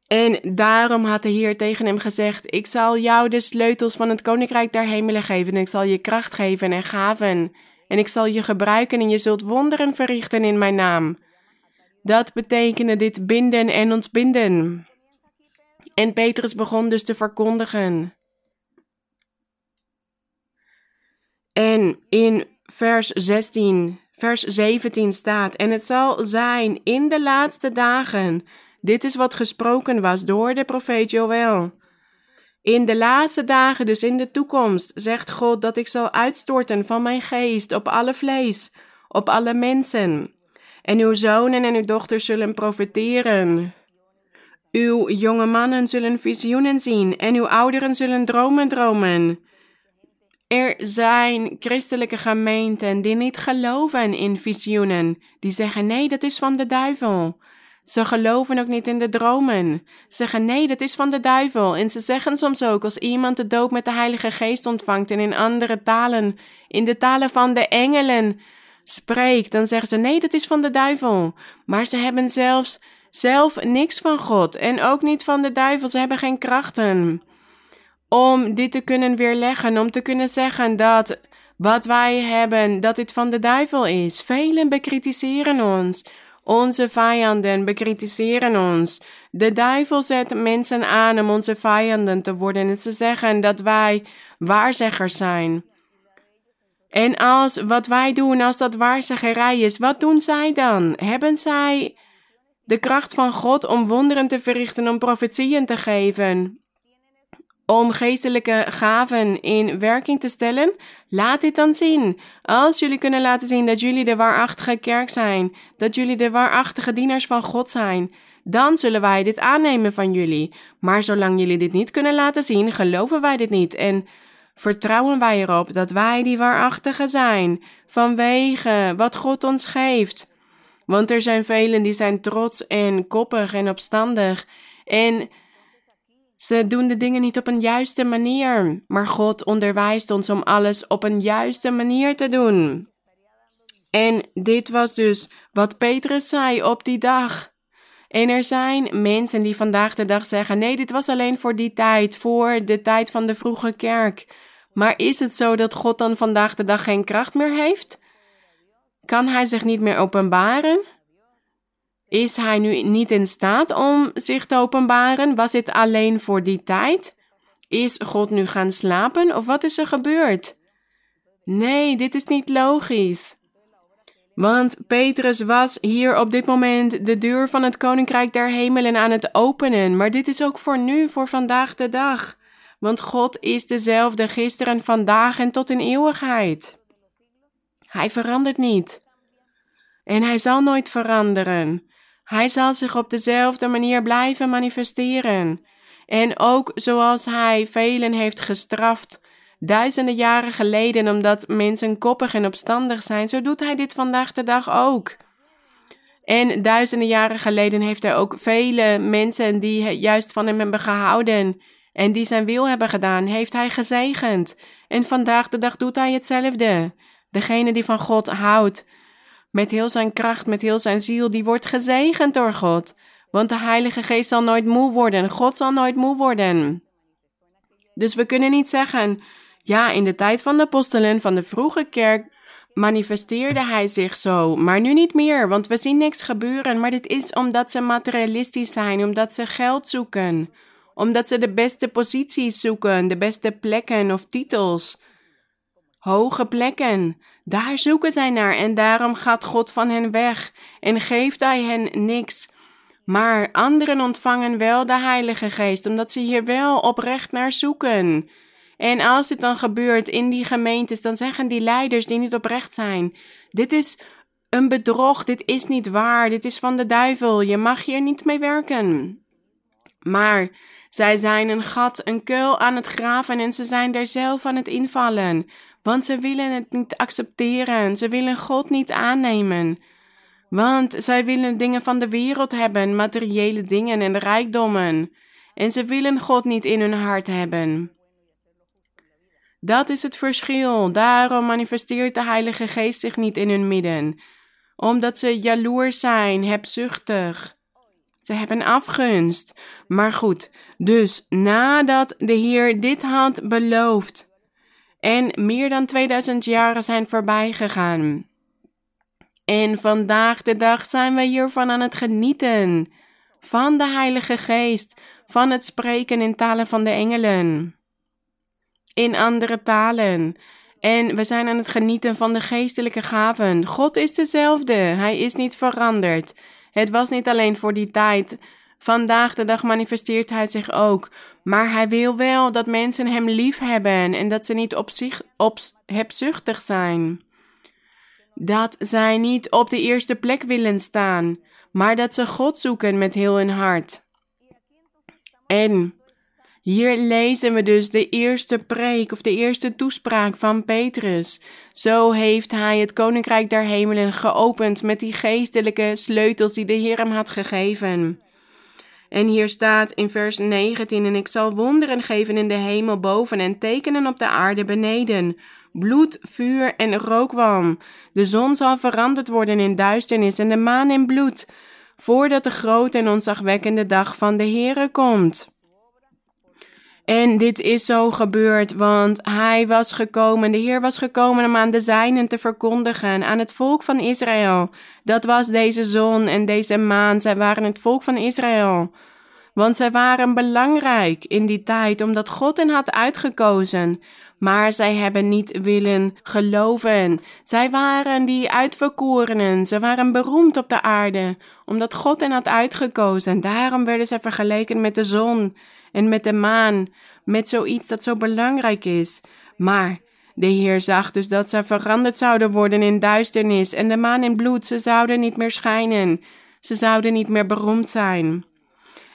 En daarom had de Heer tegen hem gezegd: Ik zal jou de sleutels van het koninkrijk der hemelen geven, en ik zal je kracht geven en gaven, en ik zal je gebruiken en je zult wonderen verrichten in mijn naam. Dat betekende dit binden en ontbinden. En Petrus begon dus te verkondigen. En in vers 16, vers 17 staat: En het zal zijn in de laatste dagen. Dit is wat gesproken was door de profeet Joël. In de laatste dagen, dus in de toekomst, zegt God dat ik zal uitstorten van mijn geest op alle vlees, op alle mensen. En uw zonen en uw dochters zullen profeteren. Uw jonge mannen zullen visioenen zien en uw ouderen zullen dromen dromen. Er zijn christelijke gemeenten die niet geloven in visioenen, die zeggen nee, dat is van de duivel. Ze geloven ook niet in de dromen. Ze zeggen nee, dat is van de duivel. En ze zeggen soms ook als iemand de doop met de Heilige Geest ontvangt en in andere talen, in de talen van de engelen spreekt, dan zeggen ze nee, dat is van de duivel. Maar ze hebben zelfs zelf niks van God en ook niet van de duivel. Ze hebben geen krachten om dit te kunnen weerleggen, om te kunnen zeggen dat wat wij hebben, dat dit van de duivel is. Velen bekritiseren ons. Onze vijanden bekritiseren ons. De duivel zet mensen aan om onze vijanden te worden en ze zeggen dat wij waarzeggers zijn. En als wat wij doen, als dat waarzeggerij is, wat doen zij dan? Hebben zij de kracht van God om wonderen te verrichten, om profetieën te geven? Om geestelijke gaven in werking te stellen, laat dit dan zien. Als jullie kunnen laten zien dat jullie de waarachtige kerk zijn, dat jullie de waarachtige dieners van God zijn, dan zullen wij dit aannemen van jullie. Maar zolang jullie dit niet kunnen laten zien, geloven wij dit niet en vertrouwen wij erop dat wij die waarachtige zijn, vanwege wat God ons geeft. Want er zijn velen die zijn trots en koppig en opstandig en ze doen de dingen niet op een juiste manier, maar God onderwijst ons om alles op een juiste manier te doen. En dit was dus wat Petrus zei op die dag. En er zijn mensen die vandaag de dag zeggen: nee, dit was alleen voor die tijd, voor de tijd van de vroege kerk. Maar is het zo dat God dan vandaag de dag geen kracht meer heeft? Kan hij zich niet meer openbaren? Is hij nu niet in staat om zich te openbaren? Was het alleen voor die tijd? Is God nu gaan slapen of wat is er gebeurd? Nee, dit is niet logisch. Want Petrus was hier op dit moment de deur van het koninkrijk der hemelen aan het openen. Maar dit is ook voor nu, voor vandaag de dag. Want God is dezelfde gisteren, vandaag en tot in eeuwigheid. Hij verandert niet. En hij zal nooit veranderen. Hij zal zich op dezelfde manier blijven manifesteren. En ook zoals hij velen heeft gestraft, duizenden jaren geleden, omdat mensen koppig en opstandig zijn, zo doet hij dit vandaag de dag ook. En duizenden jaren geleden heeft hij ook vele mensen die juist van hem hebben gehouden en die zijn wil hebben gedaan, heeft hij gezegend. En vandaag de dag doet hij hetzelfde. Degene die van God houdt, met heel zijn kracht, met heel zijn ziel, die wordt gezegend door God. Want de Heilige Geest zal nooit moe worden. God zal nooit moe worden. Dus we kunnen niet zeggen, ja, in de tijd van de apostelen van de vroege kerk manifesteerde hij zich zo, maar nu niet meer, want we zien niks gebeuren. Maar dit is omdat ze materialistisch zijn, omdat ze geld zoeken, omdat ze de beste posities zoeken, de beste plekken of titels. Hoge plekken, daar zoeken zij naar en daarom gaat God van hen weg en geeft hij hen niks. Maar anderen ontvangen wel de Heilige Geest, omdat ze hier wel oprecht naar zoeken. En als dit dan gebeurt in die gemeentes, dan zeggen die leiders die niet oprecht zijn: Dit is een bedrog, dit is niet waar, dit is van de duivel, je mag hier niet mee werken. Maar zij zijn een gat, een kuil aan het graven en ze zijn er zelf aan het invallen, want ze willen het niet accepteren, ze willen God niet aannemen. Want zij willen dingen van de wereld hebben, materiële dingen en rijkdommen. En ze willen God niet in hun hart hebben. Dat is het verschil. Daarom manifesteert de Heilige Geest zich niet in hun midden. Omdat ze jaloers zijn, hebzuchtig. Ze hebben afgunst. Maar goed, dus nadat de Heer dit had beloofd en meer dan 2000 jaren zijn voorbij gegaan. En vandaag de dag zijn wij hiervan aan het genieten. Van de Heilige Geest, van het spreken in talen van de engelen in andere talen. En we zijn aan het genieten van de geestelijke gaven. God is dezelfde. Hij is niet veranderd. Het was niet alleen voor die tijd. Vandaag de dag manifesteert hij zich ook. Maar hij wil wel dat mensen hem lief hebben en dat ze niet op zich op hebzuchtig zijn. Dat zij niet op de eerste plek willen staan, maar dat ze God zoeken met heel hun hart. En hier lezen we dus de eerste preek of de eerste toespraak van Petrus. Zo heeft hij het koninkrijk der hemelen geopend met die geestelijke sleutels die de Heer hem had gegeven. En hier staat in vers 19: En ik zal wonderen geven in de hemel boven en tekenen op de aarde beneden. Bloed, vuur en rookwalm. De zon zal veranderd worden in duisternis en de maan in bloed, voordat de grote en onzagwekkende dag van de Heere komt. En dit is zo gebeurd, want hij was gekomen, de Heer was gekomen om aan de zijnen te verkondigen, aan het volk van Israël. Dat was deze zon en deze maan, zij waren het volk van Israël. Want zij waren belangrijk in die tijd, omdat God hen had uitgekozen. Maar zij hebben niet willen geloven. Zij waren die uitverkorenen. Ze waren beroemd op de aarde, omdat God hen had uitgekozen. Daarom werden ze vergeleken met de zon en met de maan, met zoiets dat zo belangrijk is. Maar de Heer zag dus dat ze veranderd zouden worden in duisternis en de maan in bloed. Ze zouden niet meer schijnen. Ze zouden niet meer beroemd zijn.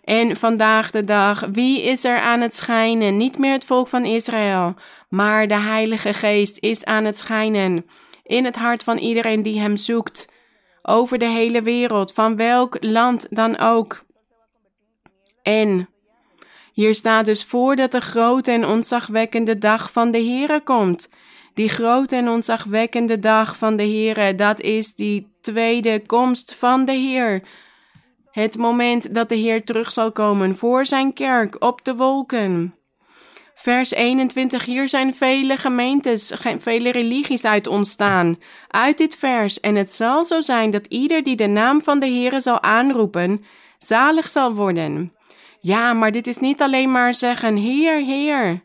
En vandaag de dag, wie is er aan het schijnen? Niet meer het volk van Israël, maar de Heilige Geest is aan het schijnen in het hart van iedereen die Hem zoekt, over de hele wereld, van welk land dan ook. En hier staat dus voor dat de grote en ontzagwekkende dag van de Heere komt. Die grote en ontzagwekkende dag van de Heere, dat is die tweede komst van de Heer. Het moment dat de Heer terug zal komen voor zijn kerk op de wolken. Vers 21, hier zijn vele gemeentes, vele religies uit ontstaan. Uit dit vers, en het zal zo zijn dat ieder die de naam van de Heere zal aanroepen, zalig zal worden. Ja, maar dit is niet alleen maar zeggen, Heer, Heer,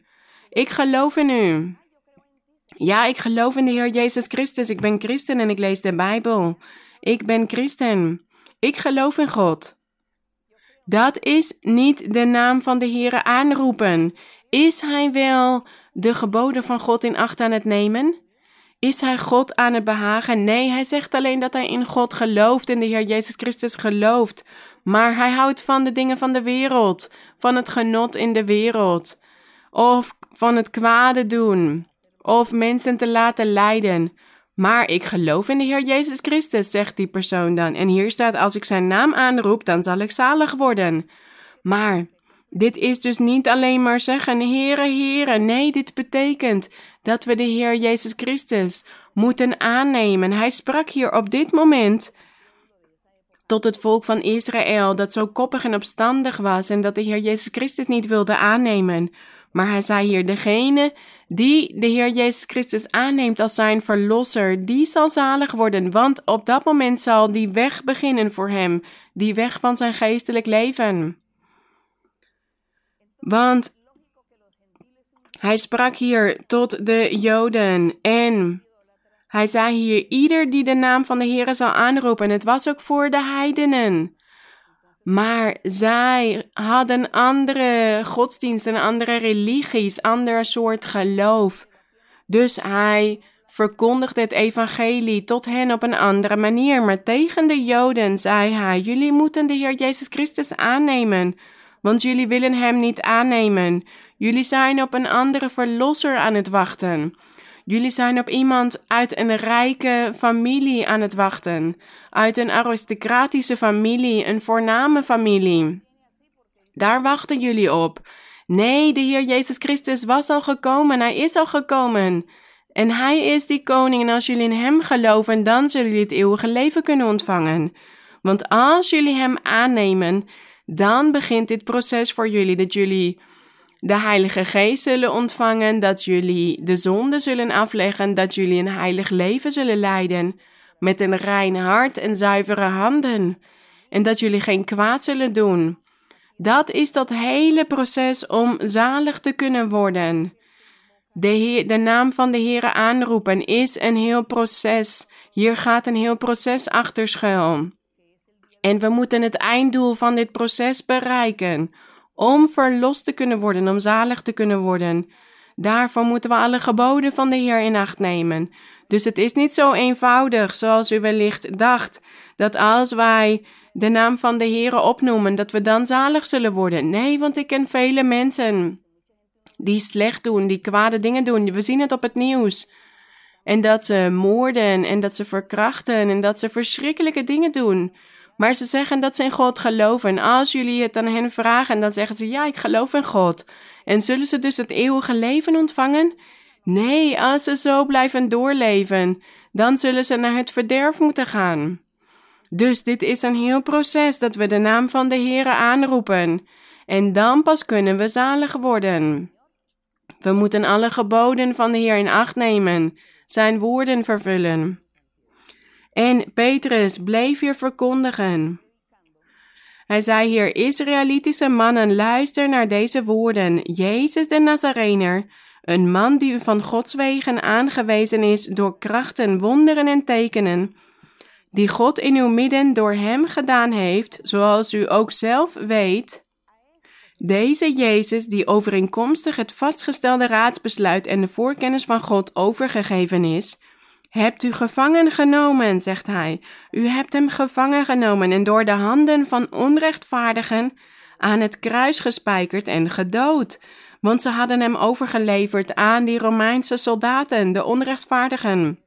ik geloof in u. Ja, ik geloof in de Heer Jezus Christus. Ik ben christen en ik lees de Bijbel. Ik ben christen. Ik geloof in God. Dat is niet de naam van de Heer aanroepen. Is hij wel de geboden van God in acht aan het nemen? Is hij God aan het behagen? Nee, hij zegt alleen dat hij in God gelooft, in de Heer Jezus Christus gelooft. Maar hij houdt van de dingen van de wereld, van het genot in de wereld, of van het kwade doen, of mensen te laten lijden. Maar ik geloof in de Heer Jezus Christus, zegt die persoon dan. En hier staat: Als ik zijn naam aanroep, dan zal ik zalig worden. Maar dit is dus niet alleen maar zeggen: Heere, Heere. Nee, dit betekent dat we de Heer Jezus Christus moeten aannemen. Hij sprak hier op dit moment tot het volk van Israël dat zo koppig en opstandig was en dat de Heer Jezus Christus niet wilde aannemen. Maar hij zei hier: degene die de Heer Jezus Christus aanneemt als zijn verlosser, die zal zalig worden, want op dat moment zal die weg beginnen voor hem, die weg van zijn geestelijk leven. Want hij sprak hier tot de Joden en hij zei hier: ieder die de naam van de Heer zal aanroepen. Het was ook voor de heidenen. Maar zij hadden andere godsdiensten, andere religies, ander soort geloof. Dus hij verkondigde het evangelie tot hen op een andere manier. Maar tegen de Joden zei hij: Jullie moeten de Heer Jezus Christus aannemen, want jullie willen hem niet aannemen. Jullie zijn op een andere verlosser aan het wachten. Jullie zijn op iemand uit een rijke familie aan het wachten, uit een aristocratische familie, een voorname familie. Daar wachten jullie op. Nee, de Heer Jezus Christus was al gekomen, hij is al gekomen. En hij is die koning en als jullie in hem geloven, dan zullen jullie het eeuwige leven kunnen ontvangen. Want als jullie hem aannemen, dan begint dit proces voor jullie dat jullie de Heilige Geest zullen ontvangen, dat jullie de zonde zullen afleggen, dat jullie een heilig leven zullen leiden, met een rein hart en zuivere handen, en dat jullie geen kwaad zullen doen. Dat is dat hele proces om zalig te kunnen worden. De, de naam van de Heere aanroepen is een heel proces. Hier gaat een heel proces achter schuil. En we moeten het einddoel van dit proces bereiken om verlost te kunnen worden, om zalig te kunnen worden. Daarvoor moeten we alle geboden van de Heer in acht nemen. Dus het is niet zo eenvoudig zoals u wellicht dacht, dat als wij de naam van de Heer opnoemen, dat we dan zalig zullen worden. Nee, want ik ken vele mensen die slecht doen, die kwade dingen doen. We zien het op het nieuws. En dat ze moorden en dat ze verkrachten en dat ze verschrikkelijke dingen doen. Maar ze zeggen dat ze in God geloven. En als jullie het aan hen vragen, dan zeggen ze: Ja, ik geloof in God. En zullen ze dus het eeuwige leven ontvangen? Nee, als ze zo blijven doorleven, dan zullen ze naar het verderf moeten gaan. Dus dit is een heel proces dat we de naam van de Heere aanroepen. En dan pas kunnen we zalig worden. We moeten alle geboden van de Heer in acht nemen, zijn woorden vervullen. En Petrus bleef hier verkondigen. Hij zei hier: Israëlitische mannen, luister naar deze woorden. Jezus de Nazarener, een man die u van Gods wegen aangewezen is door krachten, wonderen en tekenen, die God in uw midden door hem gedaan heeft, zoals u ook zelf weet. Deze Jezus, die overeenkomstig het vastgestelde raadsbesluit en de voorkennis van God overgegeven is, Hebt u gevangen genomen, zegt hij. U hebt hem gevangen genomen en door de handen van onrechtvaardigen aan het kruis gespijkerd en gedood. Want ze hadden hem overgeleverd aan die Romeinse soldaten, de onrechtvaardigen.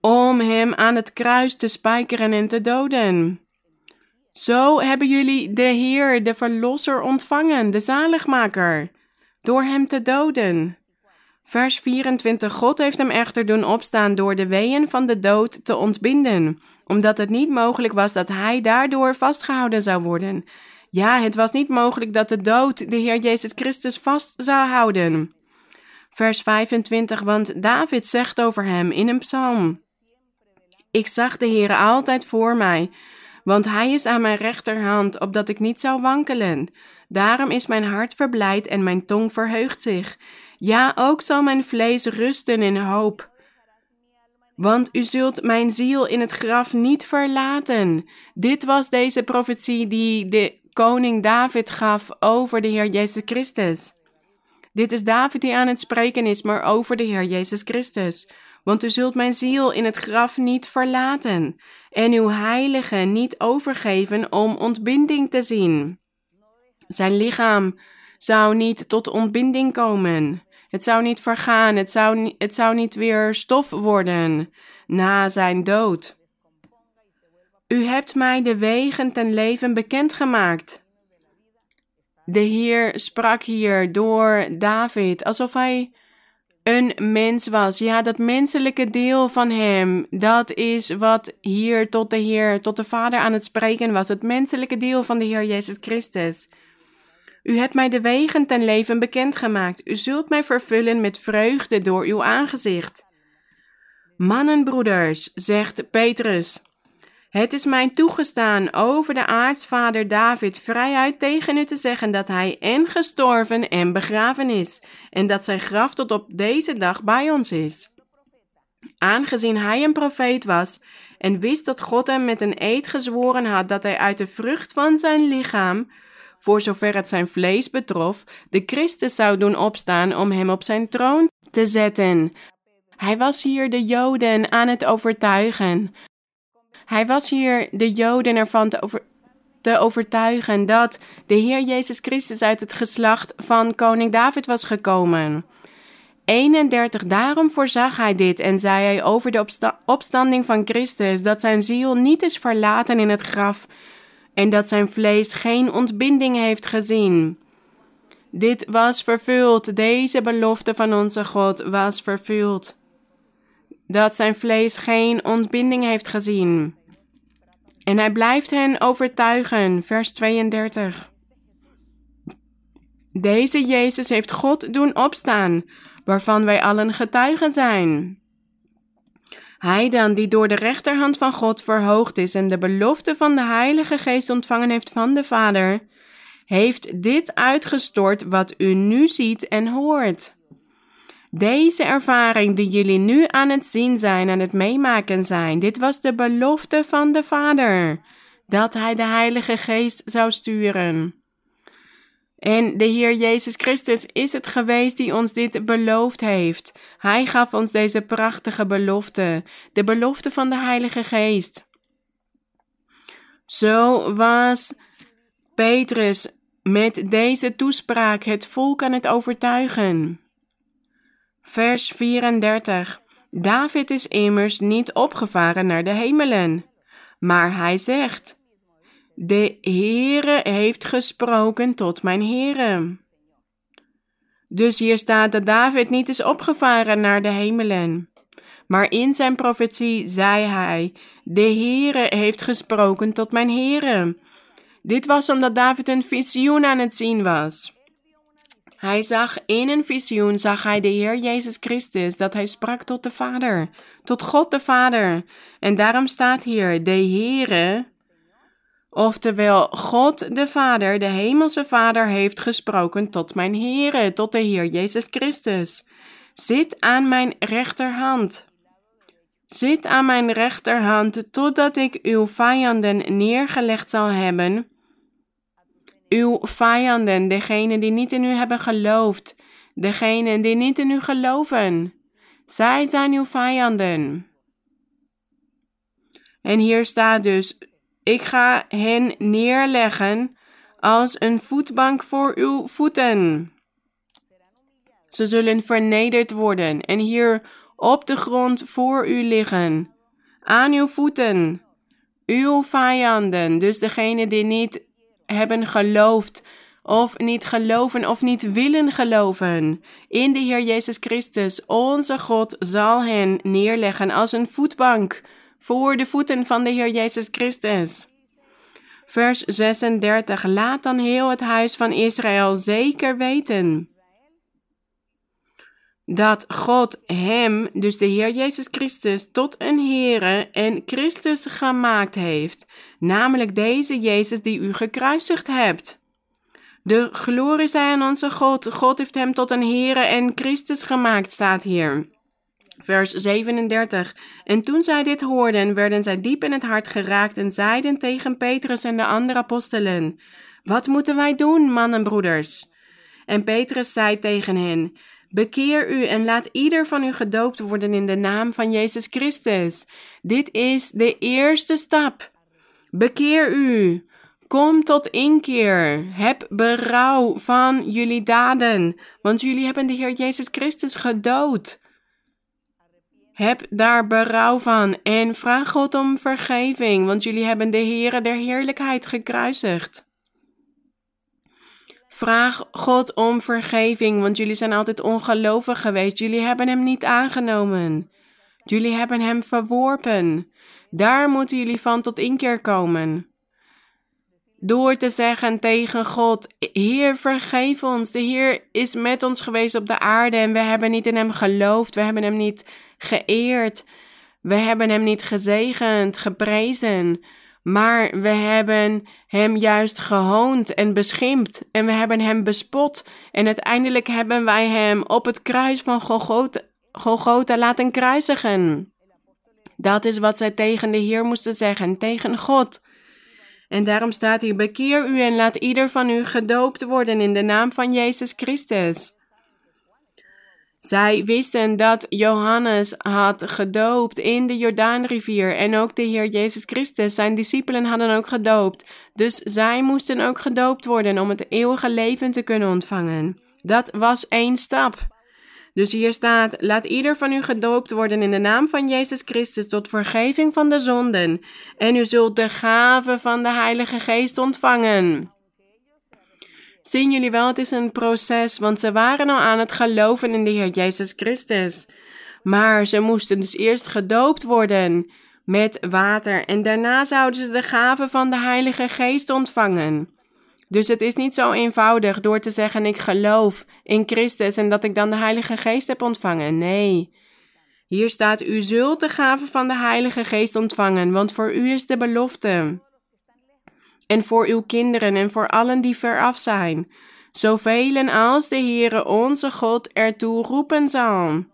Om hem aan het kruis te spijkeren en te doden. Zo hebben jullie de Heer, de Verlosser, ontvangen, de Zaligmaker, door hem te doden. Vers 24. God heeft hem echter doen opstaan door de weeën van de dood te ontbinden, omdat het niet mogelijk was dat hij daardoor vastgehouden zou worden. Ja, het was niet mogelijk dat de dood de Heer Jezus Christus vast zou houden. Vers 25, want David zegt over hem in een psalm: Ik zag de Heer altijd voor mij, want hij is aan mijn rechterhand, opdat ik niet zou wankelen. Daarom is mijn hart verblijd en mijn tong verheugt zich. Ja, ook zal mijn vlees rusten in hoop. Want u zult mijn ziel in het graf niet verlaten. Dit was deze profetie die de koning David gaf over de Heer Jezus Christus. Dit is David die aan het spreken is, maar over de Heer Jezus Christus. Want u zult mijn ziel in het graf niet verlaten en uw heilige niet overgeven om ontbinding te zien. Zijn lichaam zou niet tot ontbinding komen. Het zou niet vergaan, het zou, het zou niet weer stof worden na zijn dood. U hebt mij de wegen ten leven bekendgemaakt. De Heer sprak hier door David alsof hij een mens was. Ja, dat menselijke deel van hem, dat is wat hier tot de Heer, tot de Vader aan het spreken was. Het menselijke deel van de Heer Jezus Christus. U hebt mij de wegen ten leven bekendgemaakt. U zult mij vervullen met vreugde door uw aangezicht. Mannenbroeders, zegt Petrus, het is mij toegestaan over de aartsvader David vrijuit tegen u te zeggen dat hij en gestorven en begraven is, en dat zijn graf tot op deze dag bij ons is. Aangezien hij een profeet was en wist dat God hem met een eed gezworen had dat hij uit de vrucht van zijn lichaam, voor zover het zijn vlees betrof, de Christus zou doen opstaan om hem op zijn troon te zetten. Hij was hier de Joden aan het overtuigen. Hij was hier de Joden ervan te, over, te overtuigen dat de Heer Jezus Christus uit het geslacht van koning David was gekomen. 31. Daarom voorzag hij dit en zei hij over de opstanding van Christus dat zijn ziel niet is verlaten in het graf en dat zijn vlees geen ontbinding heeft gezien. Dit was vervuld, deze belofte van onze God was vervuld dat zijn vlees geen ontbinding heeft gezien. En hij blijft hen overtuigen, vers 32. Deze Jezus heeft God doen opstaan, waarvan wij allen getuigen zijn. Hij dan, die door de rechterhand van God verhoogd is en de belofte van de Heilige Geest ontvangen heeft van de Vader, heeft dit uitgestort wat u nu ziet en hoort. Deze ervaring die jullie nu aan het zien zijn, aan het meemaken zijn, dit was de belofte van de Vader, dat Hij de Heilige Geest zou sturen. En de Heer Jezus Christus is het geweest die ons dit beloofd heeft. Hij gaf ons deze prachtige belofte, de belofte van de Heilige Geest. Zo was Petrus met deze toespraak het volk aan het overtuigen. Vers 34. David is immers niet opgevaren naar de hemelen, maar hij zegt: De Heere heeft gesproken tot mijn Heere. Dus hier staat dat David niet is opgevaren naar de hemelen. Maar in zijn profetie zei hij: De Heere heeft gesproken tot mijn Heere. Dit was omdat David een visioen aan het zien was. Hij zag in een visioen, zag hij de Heer Jezus Christus, dat hij sprak tot de Vader, tot God de Vader. En daarom staat hier, de Heere, oftewel God de Vader, de Hemelse Vader, heeft gesproken tot mijn Heere, tot de Heer Jezus Christus. Zit aan mijn rechterhand. Zit aan mijn rechterhand, totdat ik uw vijanden neergelegd zal hebben uw vijanden, degenen die niet in u hebben geloofd, degenen die niet in u geloven. Zij zijn uw vijanden. En hier staat dus: Ik ga hen neerleggen als een voetbank voor uw voeten. Ze zullen vernederd worden en hier op de grond voor u liggen, aan uw voeten. Uw vijanden, dus degene die niet hebben geloofd of niet geloven of niet willen geloven in de Heer Jezus Christus, onze God zal hen neerleggen als een voetbank voor de voeten van de Heer Jezus Christus. Vers 36. Laat dan heel het huis van Israël zeker weten dat God hem, dus de Heer Jezus Christus, tot een Heere en Christus gemaakt heeft, namelijk deze Jezus die u gekruisigd hebt. De glorie zij aan onze God. God heeft hem tot een Heere en Christus gemaakt, staat hier. Vers 37. En toen zij dit hoorden, werden zij diep in het hart geraakt en zeiden tegen Petrus en de andere apostelen: Wat moeten wij doen, mannenbroeders? En Petrus zei tegen hen: Bekeer u en laat ieder van u gedoopt worden in de naam van Jezus Christus. Dit is de eerste stap. Bekeer u. Kom tot inkeer. Heb berouw van jullie daden, want jullie hebben de Heer Jezus Christus gedood. Heb daar berouw van en vraag God om vergeving, want jullie hebben de Heere der Heerlijkheid gekruisigd. Vraag God om vergeving, want jullie zijn altijd ongelovig geweest. Jullie hebben Hem niet aangenomen. Jullie hebben Hem verworpen. Daar moeten jullie van tot inkeer komen. Door te zeggen tegen God: Heer, vergeef ons. De Heer is met ons geweest op de aarde en we hebben niet in Hem geloofd. We hebben Hem niet geëerd. We hebben Hem niet gezegend, geprezen. Maar we hebben hem juist gehoond en beschimpt en we hebben hem bespot en uiteindelijk hebben wij hem op het kruis van Golgotha, laten kruisigen. Dat is wat zij tegen de Heer moesten zeggen, tegen God. En daarom staat hier: Bekeer u en laat ieder van u gedoopt worden in de naam van Jezus Christus. Zij wisten dat Johannes had gedoopt in de Jordaanrivier en ook de Heer Jezus Christus, zijn discipelen, hadden ook gedoopt. Dus zij moesten ook gedoopt worden om het eeuwige leven te kunnen ontvangen. Dat was één stap. Dus hier staat: Laat ieder van u gedoopt worden in de naam van Jezus Christus tot vergeving van de zonden, en u zult de gave van de Heilige Geest ontvangen. Zien jullie wel, het is een proces, want ze waren al aan het geloven in de Heer Jezus Christus. Maar ze moesten dus eerst gedoopt worden met water en daarna zouden ze de gave van de Heilige Geest ontvangen. Dus het is niet zo eenvoudig door te zeggen ik geloof in Christus en dat ik dan de Heilige Geest heb ontvangen. Nee. Hier staat u zult de gave van de Heilige Geest ontvangen, want voor u is de belofte en voor uw kinderen en voor allen die veraf zijn, zoveel als de Heere onze God ertoe roepen zal.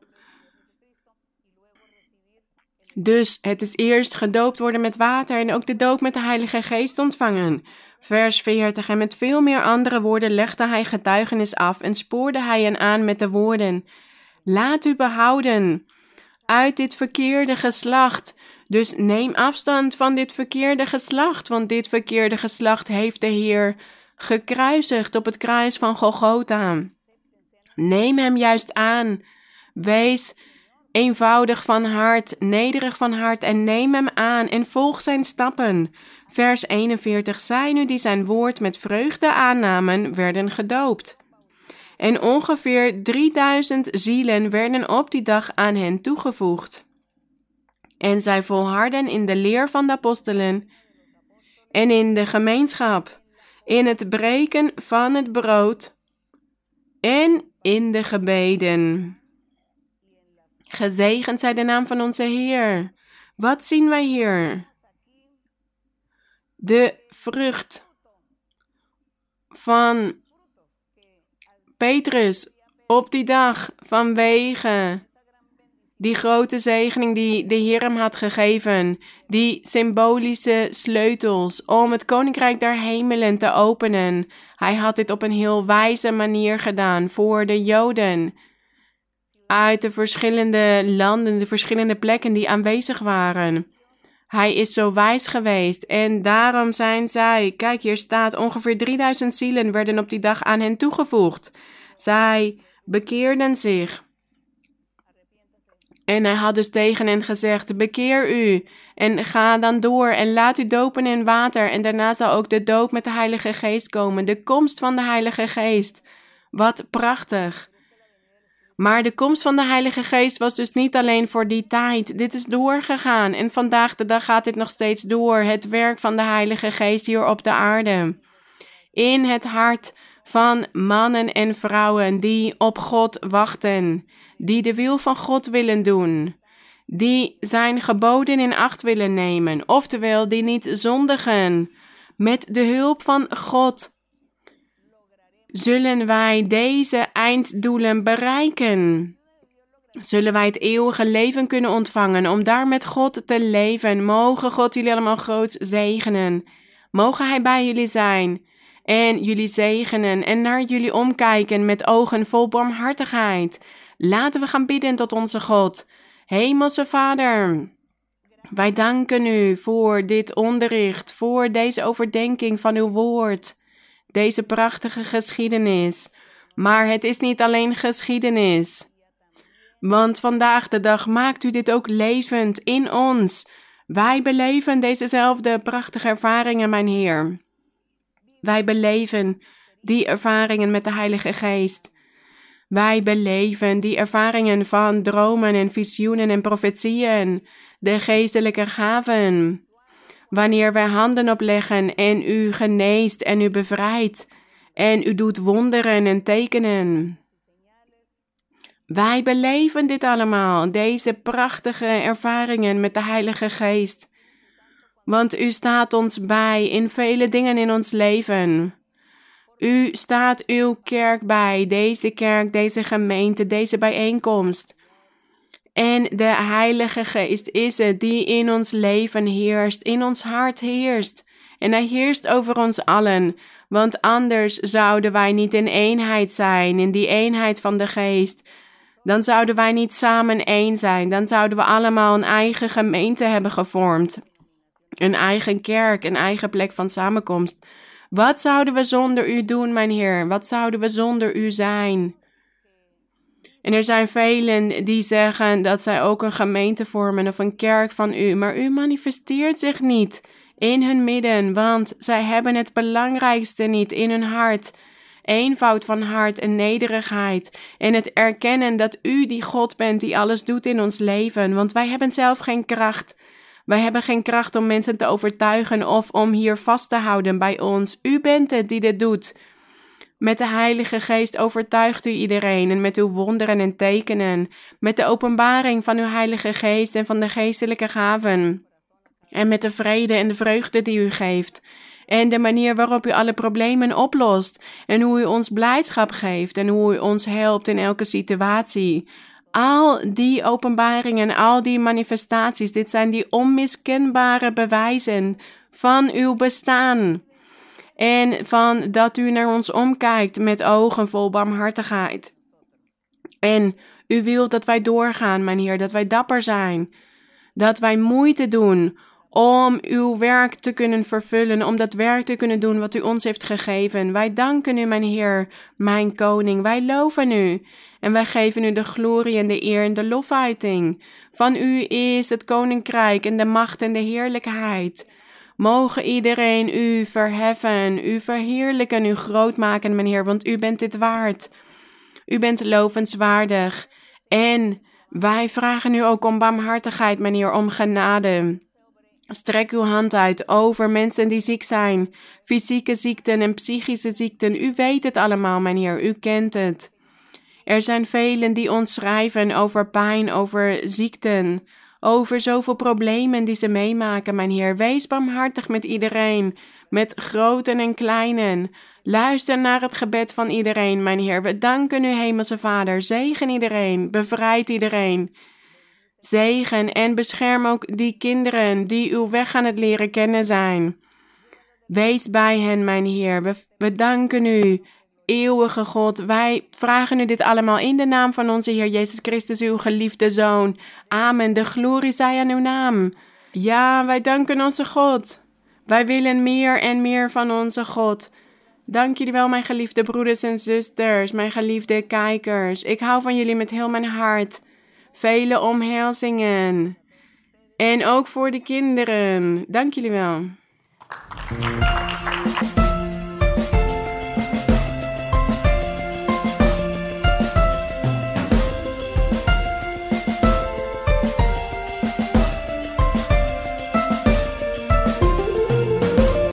Dus het is eerst gedoopt worden met water en ook de doop met de Heilige Geest ontvangen. Vers 40 En met veel meer andere woorden legde hij getuigenis af en spoorde hij hen aan met de woorden: Laat u behouden uit dit verkeerde geslacht. Dus neem afstand van dit verkeerde geslacht, want dit verkeerde geslacht heeft de Heer gekruisigd op het kruis van Golgotha. Neem hem juist aan. Wees eenvoudig van hart, nederig van hart en neem hem aan en volg zijn stappen. Vers 41. Zij nu die zijn woord met vreugde aannamen, werden gedoopt. En ongeveer 3000 zielen werden op die dag aan hen toegevoegd. En zij volharden in de leer van de apostelen en in de gemeenschap, in het breken van het brood en in de gebeden. Gezegend zij de naam van onze Heer. Wat zien wij hier? De vrucht van Petrus op die dag vanwege die grote zegening die de Heer hem had gegeven, die symbolische sleutels om het koninkrijk der hemelen te openen. Hij had dit op een heel wijze manier gedaan voor de Joden uit de verschillende landen, de verschillende plekken die aanwezig waren. Hij is zo wijs geweest en daarom zijn zij, kijk hier staat, ongeveer 3000 zielen werden op die dag aan hen toegevoegd. Zij bekeerden zich En hij had dus tegen hen gezegd: Bekeer u en ga dan door en laat u dopen in water. En daarna zal ook de doop met de Heilige Geest komen, de komst van de Heilige Geest. Wat prachtig. Maar de komst van de Heilige Geest was dus niet alleen voor die tijd. Dit is doorgegaan en vandaag de dag gaat dit nog steeds door. Het werk van de Heilige Geest hier op de aarde. In het hart van mannen en vrouwen die op God wachten, die de wil van God willen doen, die zijn geboden in acht willen nemen, oftewel die niet zondigen. Met de hulp van God zullen wij deze einddoelen bereiken. Zullen wij het eeuwige leven kunnen ontvangen om daar met God te leven? Mogen God jullie allemaal groot zegenen. Mogen Hij bij jullie zijn en jullie zegenen en naar jullie omkijken met ogen vol barmhartigheid. Laten we gaan bidden tot onze God. Hemelse Vader, wij danken u voor dit onderricht, voor deze overdenking van uw woord, deze prachtige geschiedenis. Maar het is niet alleen geschiedenis. Want vandaag de dag maakt u dit ook levend in ons. Wij beleven dezezelfde prachtige ervaringen, mijn Heer. Wij beleven die ervaringen met de Heilige Geest. Wij beleven die ervaringen van dromen en visioenen en profetieën, de geestelijke gaven. Wanneer wij handen opleggen en u geneest en u bevrijdt en u doet wonderen en tekenen. Wij beleven dit allemaal, deze prachtige ervaringen met de Heilige Geest. Want u staat ons bij in vele dingen in ons leven. U staat uw kerk bij, deze kerk, deze gemeente, deze bijeenkomst. En de Heilige Geest is het die in ons leven heerst, in ons hart heerst. En hij heerst over ons allen, want anders zouden wij niet in eenheid zijn, in die eenheid van de Geest. Dan zouden wij niet samen één zijn, dan zouden we allemaal een eigen gemeente hebben gevormd. Een eigen kerk, een eigen plek van samenkomst. Wat zouden we zonder u doen, mijn Heer? Wat zouden we zonder u zijn? En er zijn velen die zeggen dat zij ook een gemeente vormen of een kerk van u, maar u manifesteert zich niet in hun midden, want zij hebben het belangrijkste niet in hun hart. Eenvoud van hart en nederigheid en het erkennen dat u die God bent die alles doet in ons leven, want wij hebben zelf geen kracht. Wij hebben geen kracht om mensen te overtuigen of om hier vast te houden bij ons. U bent het die dit doet. Met de Heilige Geest overtuigt u iedereen en met uw wonderen en tekenen, met de openbaring van uw Heilige Geest en van de geestelijke gaven, en met de vrede en de vreugde die u geeft, en de manier waarop u alle problemen oplost, en hoe u ons blijdschap geeft en hoe u ons helpt in elke situatie. Al die openbaringen, al die manifestaties, dit zijn die onmiskenbare bewijzen van uw bestaan. En van dat u naar ons omkijkt met ogen vol barmhartigheid. En u wilt dat wij doorgaan, mijn Heer, dat wij dapper zijn. Dat wij moeite doen om uw werk te kunnen vervullen, om dat werk te kunnen doen wat u ons heeft gegeven. Wij danken u, mijn Heer, mijn Koning. Wij loven u en wij geven u de glorie en de eer en de lofuiting. Van u is het koninkrijk en de macht en de heerlijkheid. Mogen iedereen u verheffen, u verheerlijken, u groot maken, mijn Heer, want u bent dit waard. U bent lovenswaardig. En wij vragen u ook om barmhartigheid, mijn Heer, om genade. Strek uw hand uit over mensen die ziek zijn, fysieke ziekten en psychische ziekten. U weet het allemaal, mijn Heer, u kent het. Er zijn velen die ons schrijven over pijn, over ziekten, over zoveel problemen die ze meemaken, mijn Heer. Wees barmhartig met iedereen, met groten en kleinen. Luister naar het gebed van iedereen, mijn Heer. We danken u, Hemelse Vader. Zegen iedereen, bevrijd iedereen. Zegen en bescherm ook die kinderen die uw weg aan het leren kennen zijn. Wees bij hen, mijn Heer. We, danken u, eeuwige God. Wij vragen u dit allemaal in de naam van onze Heer Jezus Christus, uw geliefde Zoon. Amen. De glorie zij aan uw naam. Ja, wij danken onze God. Wij willen meer en meer van onze God. Dank jullie wel, mijn geliefde broeders en zusters, mijn geliefde kijkers. Ik hou van jullie met heel mijn hart. Vele omhelzingen. En ook voor de kinderen. Dank jullie wel.